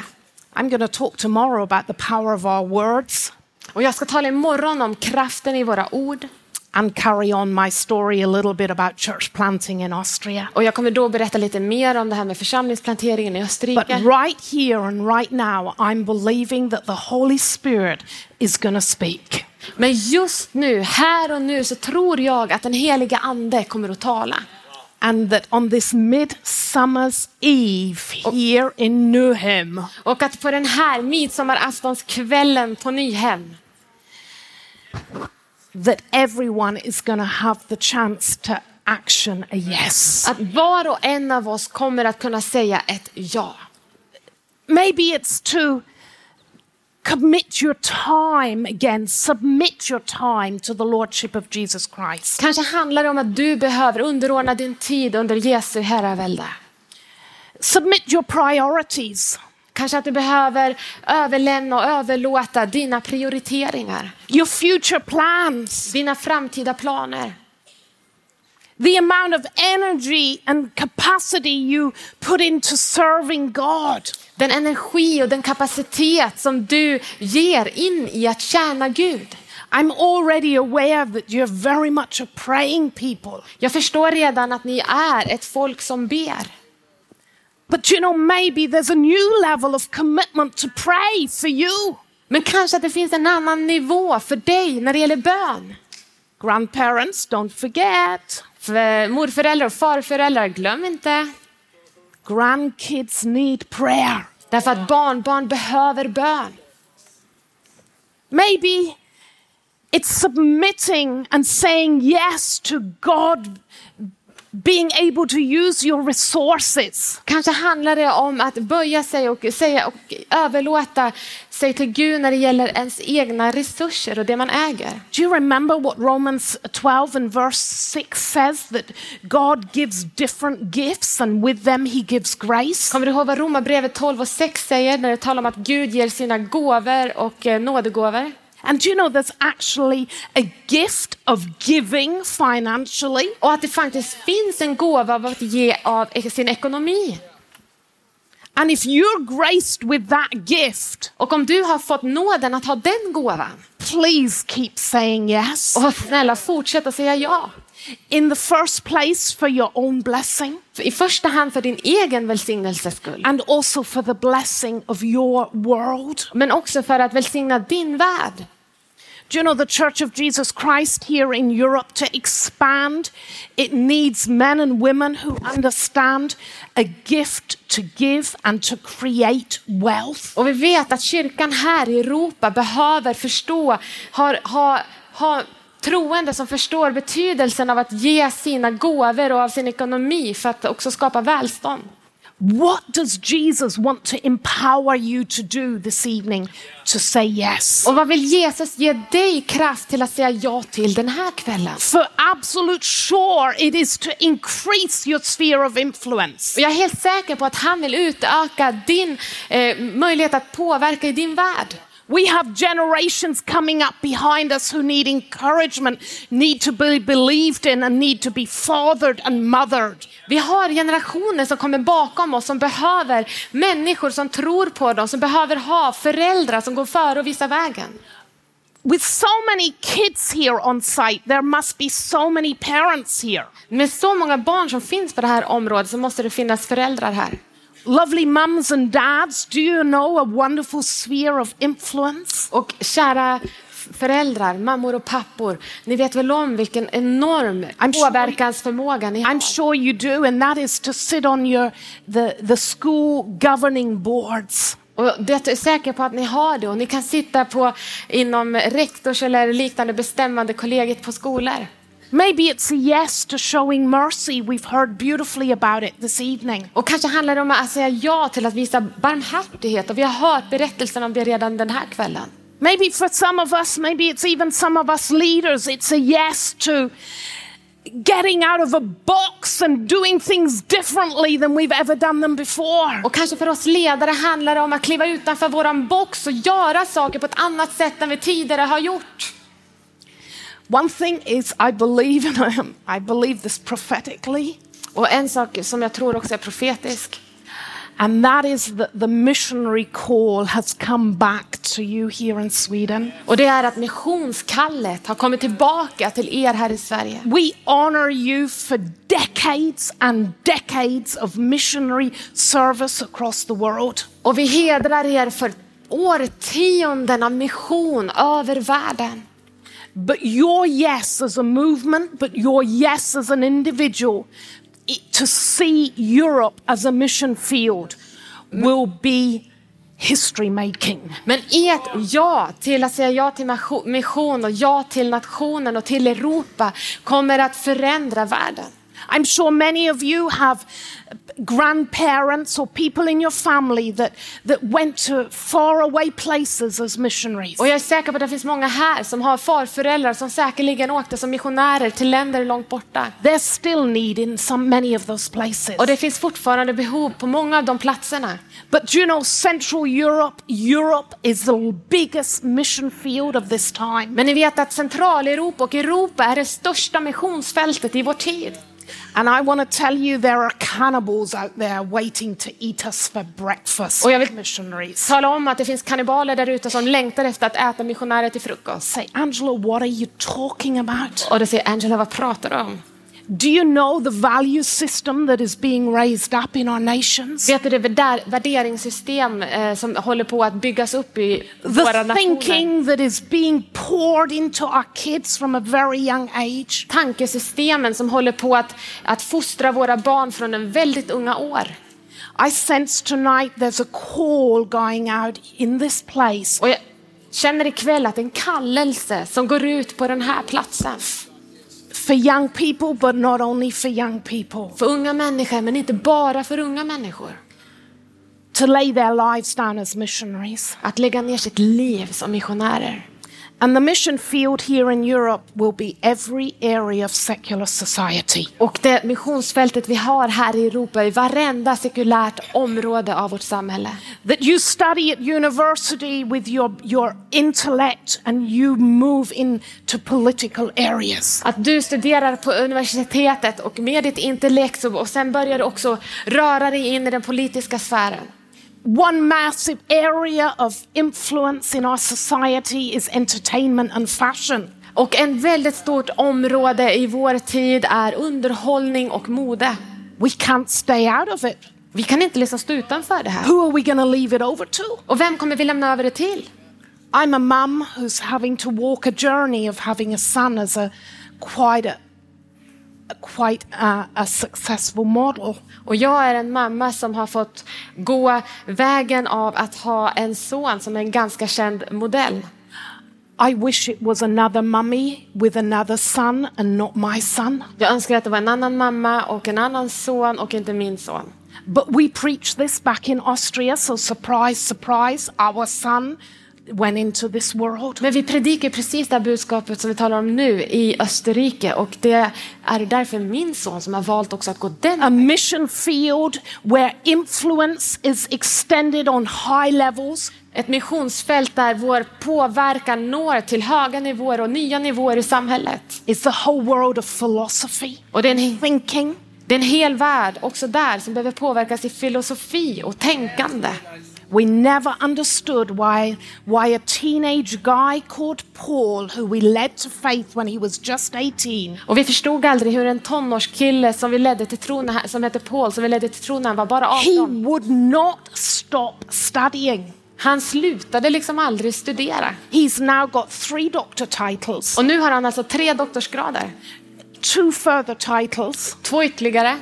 I'm going to talk tomorrow about the power of our words Och jag ska tala imorgon om kraften i våra ord. And carry on my story a little bit about church planting in Austria. Och jag kommer då berätta lite mer om det här med församlingsplanteringen i But Österrike. right here and right now, I'm believing that the Holy Spirit is going to speak. Men just nu, här och nu, så tror jag att den heliga ande kommer att tala. And that on this midsummer's eve here in Newham, Och att på den här midsommaraftonskvällen på Nyhem, that everyone is going to have the chance to action a yes. att var och en av oss kommer att kunna säga ett ja. Maybe it's to commit your time again, submit your time to the Lordship of Jesus Christ. Kanske handlar det om att du behöver underordna din tid under Jesu herravälde. Submit your priorities, Kanske att du behöver överlämna och överlåta dina prioriteringar, your future plans, dina framtida planer. the amount of energy and capacity you put into serving God. Den energi och den kapacitet som du ger in i att tjäna Gud. I'm already aware that you're very much a praying people. Jag förstår redan att ni är ett folk som ber. But you know, maybe there's a new level of commitment to pray for you. Men kanske att det finns en annan nivå för dig när det gäller bön. Grandparents, don't forget. För morföräldrar och farföräldrar, glöm inte. Grandkids need prayer. Därför att barnbarn behöver bön. Maybe it's submitting and saying yes to God, being able to use your resources. Kanske handlar det om att böja sig och, säga och överlåta sig till Gud när det gäller ens egna resurser och det man äger. Do you remember what Romans 12 and verse 6 says? That God gives different gifts and with them he gives grace. Kommer du ihåg vad Romarbrevet 12 och 6 säger när det talar om att Gud ger sina gåvor och eh, nådegåvor? And do you know there's actually a gift of giving financially? Och att det faktiskt finns en gåva av att ge av sin ekonomi. And if you're graced with that gift, Och om du har fått nåden att ha den gåvan, please keep saying yes. och snälla fortsätt att säga ja. In the first place, for your own blessing, I första hand för din egen välsignelses skull. and also for the blessing of your world. Men också för att välsigna din värld. Do you know the Church of Jesus Christ here in Europe to expand? It needs men and women who understand a gift to give and to create wealth. Och vi vet att kyrkan här i Europa behöver förstå, har, ha, ha troende som förstår betydelsen av att ge sina gåvor och av sin ekonomi för att också skapa välstånd. What does Jesus want to empower you to do this evening to say yes? Och vad vill Jesus ge dig kraft till att säga ja till den här kvällen? For absolute sure, it is to increase your sphere of influence. Och jag är helt säker på att han vill utöka din eh, möjlighet att påverka i din värld. We have generations coming up behind us who need encouragement, need to be believed in, and need to be fathered and mothered. Vi har generationer som kommer bakom oss som behöver människor som tror på dem, som behöver ha föräldrar som går före och visar vägen. With so many kids here on site, there must be so many parents here. Med så många barn som finns på det här området så måste det finnas föräldrar här. Lovely mums and dads, do you know a wonderful sphere of influence? Och kära föräldrar, mammor och pappor, ni vet väl om vilken enorm I'm påverkansförmåga ni har. I'm sure you do, and that is to sit on your the, the school governing boards. Och det är säker på att ni har det och ni kan sitta på inom rektors eller liknande bestämmande kollegiet på skolor. Maybe it's a yes to showing mercy. We've heard beautifully about it this evening. Och kanske handlar det om att säga ja till att visa barmhärtighet och vi har hört berättelsen om det redan den här kvällen. Maybe for some of us, maybe it's even some of us leaders, it's a yes to getting out of a box and doing things differently than we've ever done them before. Och kanske för oss ledare handlar det om att kliva utanför våran box och göra saker på ett annat sätt än vi tidigare har gjort. One thing is, I believe, and I, am, I believe this prophetically, Och en sak som jag tror också är profetisk, and that is that the missionary call has come back to you here in Sweden. och det är att missionskallet har kommit tillbaka till er här i Sverige. We honor you for decades and decades of missionary service across the world. Och vi hedrar er för årtionden av mission över världen. But your yes as a movement, but your yes as an individual, to see Europe as a mission field will be history making. Men ert ja till att säga ja till mission och ja till nationen och till Europa kommer att förändra världen. I'm sure many of you have grandparents or people in your family that, that went to faraway places as missionaries. Och jag är säker på att det finns många här som har farföräldrar som säkerligen åkte som missionärer till länder långt borta. There's still need in some many of those places. Och det finns fortfarande behov på många av de platserna. But you know Central Europe, Europe is the biggest mission field of this time. Men ni vet att Centraleuropa och Europa är det största missionsfältet i vår tid. And I want to tell you there are cannibals out there waiting to eat us for breakfast. Och jag vill missionaries. tala om att det finns kannibaler där ute som längtar efter att äta missionärer till frukost. Say, Angela, what are you talking about? Och då säger Angela, vad pratar du om? Do you know the value system that is being raised up in our nations? Vet du det värderingssystem eh, som håller på att byggas upp i våra The nationer? thinking that is being poured into our kids from a very young age. Tankesystemen som håller på att, att fostra våra barn från en väldigt unga år. I sense tonight there's a call going out in this place Och jag känner ikväll att det är en kallelse som går ut på den här platsen. For young people, but not only for young people, För unga människor, men inte bara för unga människor. to lay their lives down as missionaries. Att lägga ner sitt liv som missionärer. And the mission field here in Europe will be every area of secular society. Och det missionsfältet vi har här i Europa är varenda sekulärt område av vårt samhälle. That you study at university with your, your intellect and you move into political areas. Att du studerar på universitetet och med ditt intellekt och sen börjar du också röra dig in i den politiska sfären. One massive area of influence in our society is entertainment and fashion. Och en väldigt stort område i vår tid är underhållning och mode. We can't stay out of it. Vi kan inte liksom stå utanför det här. Who are we to leave it over to? Och vem kommer vi lämna över det till? I'm a mum who's having to walk a journey of having a son as a quite a quite a, a successful model. Och jag är en mamma som har fått gå vägen av att ha en son som är en ganska känd modell. I wish it was another mummy with another son and not my son. Jag önskar att det var en annan mamma och en annan son och inte min son. But we preach this back in Austria, so surprise, surprise, our son went into this world. Men vi predikar precis det här budskapet som vi talar om nu i Österrike och det är därför min son som har valt också att gå den A mission field where influence is extended on high levels, Ett missionsfält där vår påverkan når till höga nivåer och nya nivåer i samhället. is the whole world of philosophy, Och det är en, thinking, det är en hel värld också där som behöver påverkas i filosofi och tänkande. We never understood why, why a teenage guy called Paul, who we led to faith when he was just 18, Och vi förstod aldrig hur en tonårskille som vi ledde till tron, som hette Paul, som vi ledde till tron när han var bara he 18. would not stop studying. Han slutade liksom aldrig studera. He's now got three doctor titles, Och nu har han alltså tre doktorsgrader. two further titles, Två ytterligare.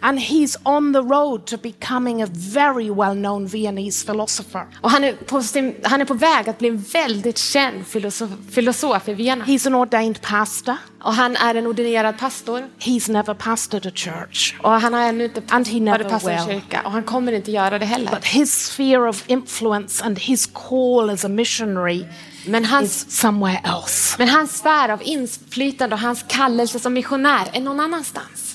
And he's on the road to becoming a very well known Viennese philosopher. Och han är, på sin, han är på väg att bli en väldigt känd filosof, filosof i Vienna. He's an ordained pastor. Och han är en ordinerad pastor. He's never pastored a church. Och han har ännu inte And he never pastor en will. kyrka. Och han kommer inte göra det heller. But his sphere of influence and his call as a missionary Men hans, is somewhere else. men hans sfär av inflytande och hans kallelse som missionär är någon annanstans.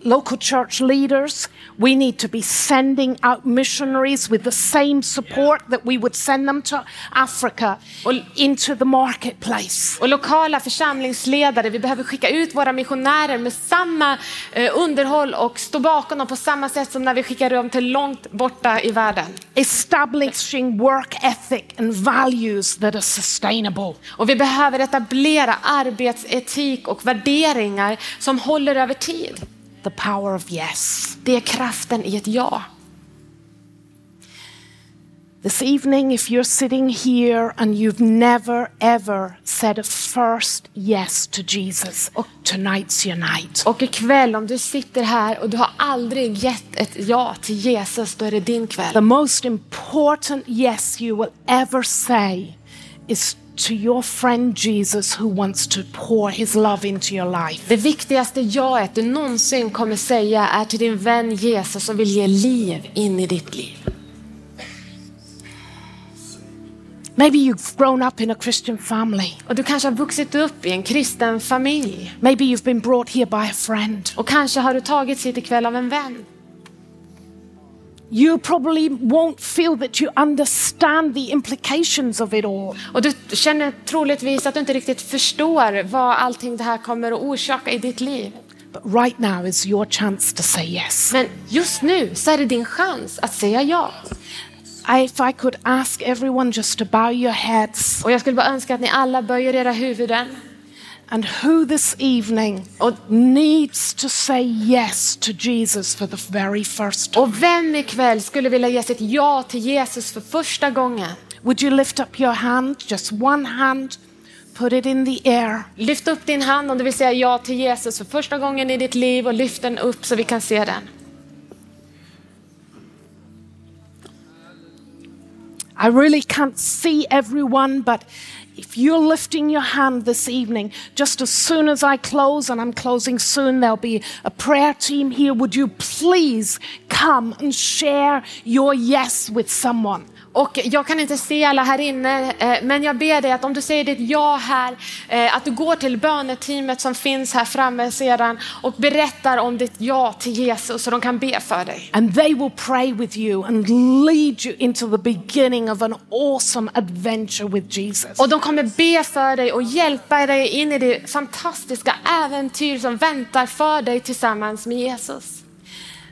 Local church leaders, we need to be sending out missionaries with the same support that we would send them to Africa Och- into the marketplace. Och lokala församlingsledare, vi behöver skicka ut våra missionärer med samma eh, underhåll och stå bakom dem på samma sätt som när vi skickar dem till långt borta i världen. Establishing work ethic and values that are sustainable. Och vi behöver etablera arbetsetik och värderingar som håller över tid. The power of yes. Det är kraften i ett ja. This evening, if you're sitting here and you've never ever said a first yes to Jesus, tonight's your night. Och ikväll om du sitter här och du har aldrig gett ett ja till Jesus, då är det din kväll. The most important yes you will ever say is to your friend Jesus who wants to pour his love into your life. Det viktigaste jaet du någonsin kommer säga är till din vän Jesus som vill ge liv in i ditt liv. Maybe you've grown up in a Christian family. Och du kanske har vuxit upp i en kristen familj. Maybe you've been brought here by a friend. Och kanske har du tagits hit ikväll av en vän. You probably won't feel that you understand the implications of it all. Och du känner troligtvis att du inte riktigt förstår vad allting det här kommer att orsaka i ditt liv. But right now is your chance to say yes. Men just nu så är det din chans att säga ja. If I could ask everyone just to bow your heads Och jag skulle bara önska att ni alla böjer era huvuden. And who this evening needs to say yes to Jesus for the very first time. Och vem ikväll skulle vilja ge sitt ja till Jesus för första gången? Would you lift up your hand, just one hand, put it in the air? Lyft upp din hand om du vill säga ja till Jesus för första gången i ditt liv och lyft den upp så vi kan se den. I really can't see everyone, but if you're lifting your hand this evening, just as soon as I close, and I'm closing soon, there'll be a prayer team here. Would you please come and share your yes with someone? Och jag kan inte se alla här inne, eh, men jag ber dig att om du säger ditt ja här, eh, att du går till böneteamet som finns här framme sedan och berättar om ditt ja till Jesus så de kan be för dig. And they will pray with you and lead you into the beginning of an awesome adventure with Jesus. Och de kommer be för dig och hjälpa dig in i det fantastiska äventyr som väntar för dig tillsammans med Jesus.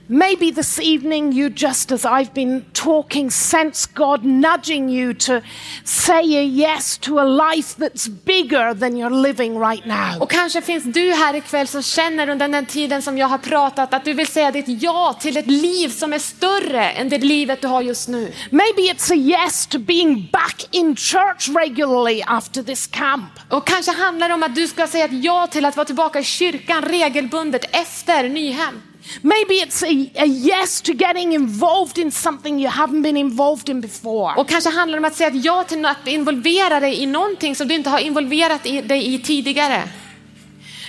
Maybe this evening, you just as I've been talking, sense God nudging you to say a yes to a life that's bigger than you're living right now. Och kanske finns du här ikväll som känner under den tiden som jag har pratat att du vill säga ditt ja till ett liv som är större än det livet du har just nu. Maybe it's a yes to being back in church regularly after this camp. Och kanske handlar det om att du ska säga ett ja till att vara tillbaka i kyrkan regelbundet efter Nyhem. Maybe it's a, a yes to getting involved in something you haven't been involved in before. Och kanske handlar det om att säga ja till att involvera dig i någonting som du inte har involverat i- dig i tidigare.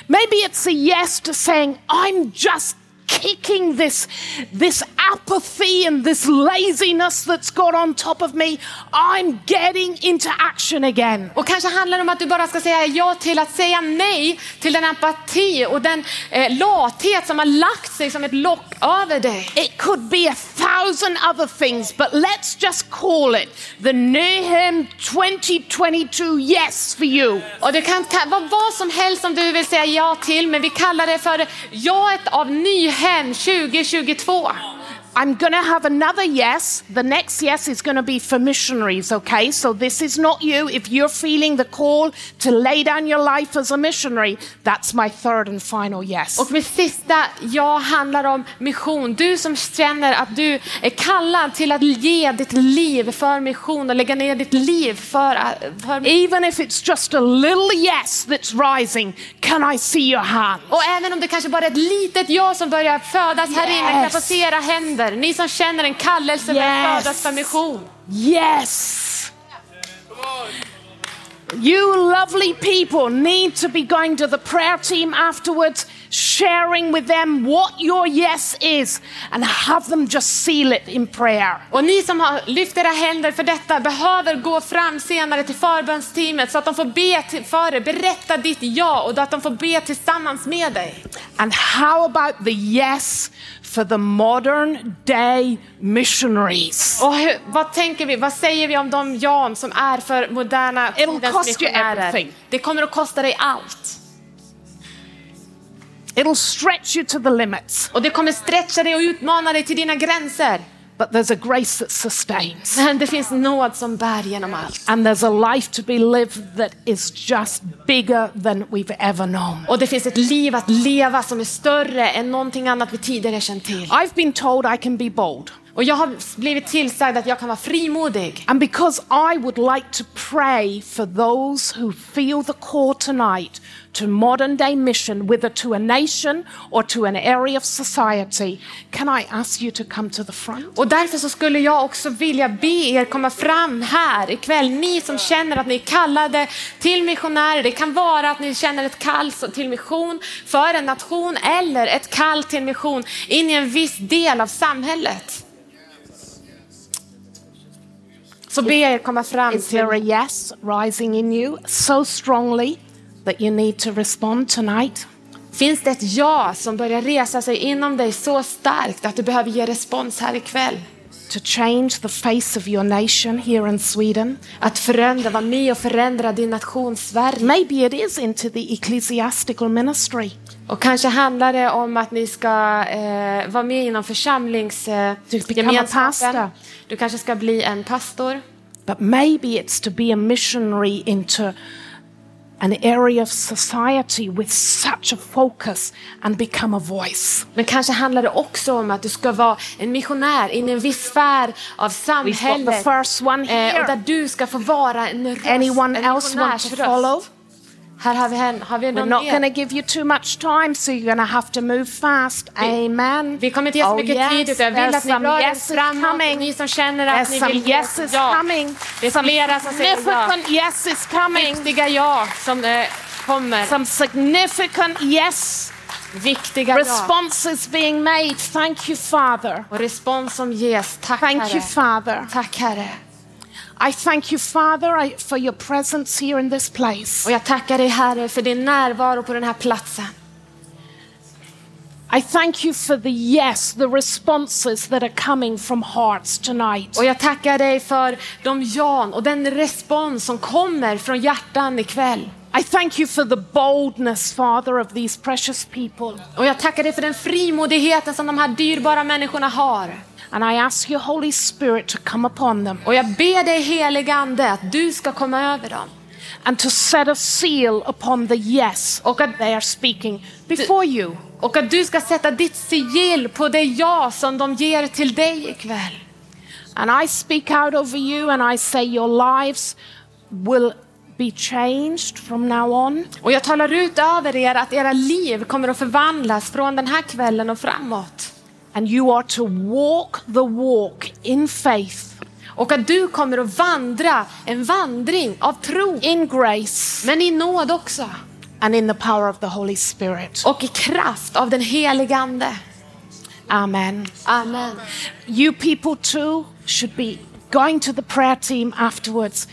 Maybe it's a yes to saying, I'm just kicking this, this apathy and this laziness that's got on top of me. I'm getting into action again. Och kanske handlar det om att du bara ska säga ja till att säga nej till den apati och den eh, lathet som har lagt sig som ett lock över dig. It could be a thousand other things, but let's just call it the Nahum 2022 yes for you. Och det kan vara vad som helst som du vill säga ja till, men vi kallar det för jaet av Hem 2022. I'm going to have another yes. The next yes is going to be for missionaries, okay? So this is not you. If you're feeling the call to lay down your life as a missionary, that's my third and final yes. Och mitt sista ja handlar om mission. Du som känner att du är kallad till att ge ditt liv för mission och lägga ner ditt liv för, för Even if it's just a little yes that's rising, can I see your hand? Och även om det kanske bara är ett litet ja som börjar födas här inne, kan jag få Yes. se era händer. Ni som känner en kallelse med Yes. födas för mission. Yes. You lovely people need to be going to the prayer team afterwards, sharing with them what your yes is, and have them just seal it in prayer. Och ni som har lyft era händer för detta behöver gå fram senare till förbönsteamet så att de får be till, för er, berätta ditt ja och att de får be tillsammans med dig. And how about the yes for the modern day missionaries? Och hur, vad tänker vi, vad säger vi om de ja som är för moderna It'll tidens cost you missionärer? everything. Det kommer att kosta dig allt. It'll stretch you to the limits, Och det kommer stretcha dig och utmana dig till dina gränser. But there's a grace that sustains. Men det finns nåd som bär genom allt. And there's a life to be lived that is just bigger than we've ever known. Och det finns ett liv att leva som är större än någonting annat vi tidigare känt till. I've been told I can be bold. Och jag har blivit tillsagd att jag kan vara frimodig. And because I would like to pray for those who feel the call tonight to modern day mission, whether to a nation or to an area of society, can I ask you to come to the front? Och därför så skulle jag också vilja be er komma fram här ikväll. Ni som känner att ni är kallade till missionärer. Det kan vara att ni känner ett kall till mission för en nation eller ett kall till mission in i en viss del av samhället. Så be er komma fram Is there a yes rising in you so strongly that you need to respond tonight? Finns det ett ja som börjar resa sig inom dig så starkt att du behöver ge respons här ikväll? To change the face of your nation here in Sweden? Att förändra, vara med och förändra din nation Sverige. Maybe it is into the ecclesiastical ministry. Och kanske handlar det om att ni ska eh, vara med inom församlingsgemenskapen. pastor. du kanske ska bli en pastor. But maybe it's to be a missionary into an area of society with such a focus and become a voice. Men kanske handlar det också om att du ska vara en missionär in i en viss sfär av We've got the samhället. first one Eh, och där here. du ska få vara en röst, Anyone en else want to follow? Här har vi, en, har vi We're någon not mer? going to give you too much time, so you're going to have to move fast. Amen. Vi kommer inte ge så Oh, mycket yes, tid, utan jag vill att ni er yeses framåt. coming. Ni som känner att There's ni vill yeses ja. coming. Det är flera som säger ja. Significant yeses coming. Viktiga ja som eh, kommer. Some significant yes Viktiga ja. responses being made. Thank you, Father. Och respons som ges. Tack Thank you, Herre. Father. Tack Herre. I thank you, Father, I, for your presence here in this place. Och jag tackar dig Herre för din närvaro på den här platsen. I thank you for the yes, the responses that are coming from hearts tonight. Och jag tackar dig för de ja och den respons som kommer från hjärtan ikväll. I thank you for the boldness, Father, of these precious people. Och jag tackar dig för den frimodigheten som de här dyrbara människorna har. And I ask your Holy Spirit to come upon them Och jag ber dig helige Ande att du ska komma över dem. and to set a seal upon the yes Och att, they are speaking before you. och att du ska sätta ditt sigill på det ja som de ger till dig ikväll. And I speak out over you and I say your lives will be changed from now on. Och jag talar ut över er att era liv kommer att förvandlas från den här kvällen och framåt. And you are to walk the walk in faith, Och att du kommer att vandra en vandring av tro, in grace, men i nåd också. and in the power of the Holy Spirit. Och i kraft av den helige Ande. Amen. Amen. You people too should be going to the prayer team afterwards.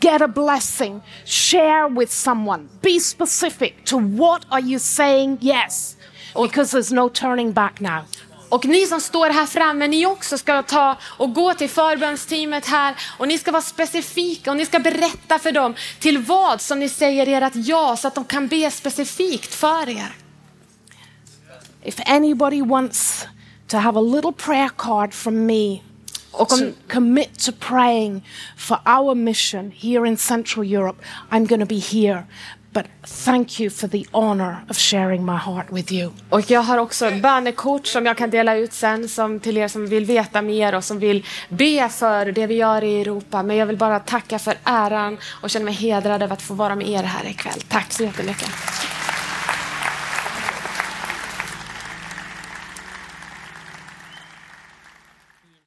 Get a blessing. Share with someone. Be specific to what are you saying yes. Because there's no turning back now. Och ni som står här framme, ni också ska ta och gå till förbönsteamet här och ni ska vara specifika och ni ska berätta för dem till vad som ni säger ert ja så att de kan be specifikt för er. If anybody wants to have a little prayer card from me Och om, commit to praying for our mission here in Central Europe, I'm going to be here. But thank you for the honor of sharing my heart with you. och jag har också bönekort som jag kan dela ut sen som till er som vill veta mer och som vill be för det vi gör i Europa. Men jag vill bara tacka för äran och känner mig hedrad över att få vara med er här ikväll. Tack så jättemycket.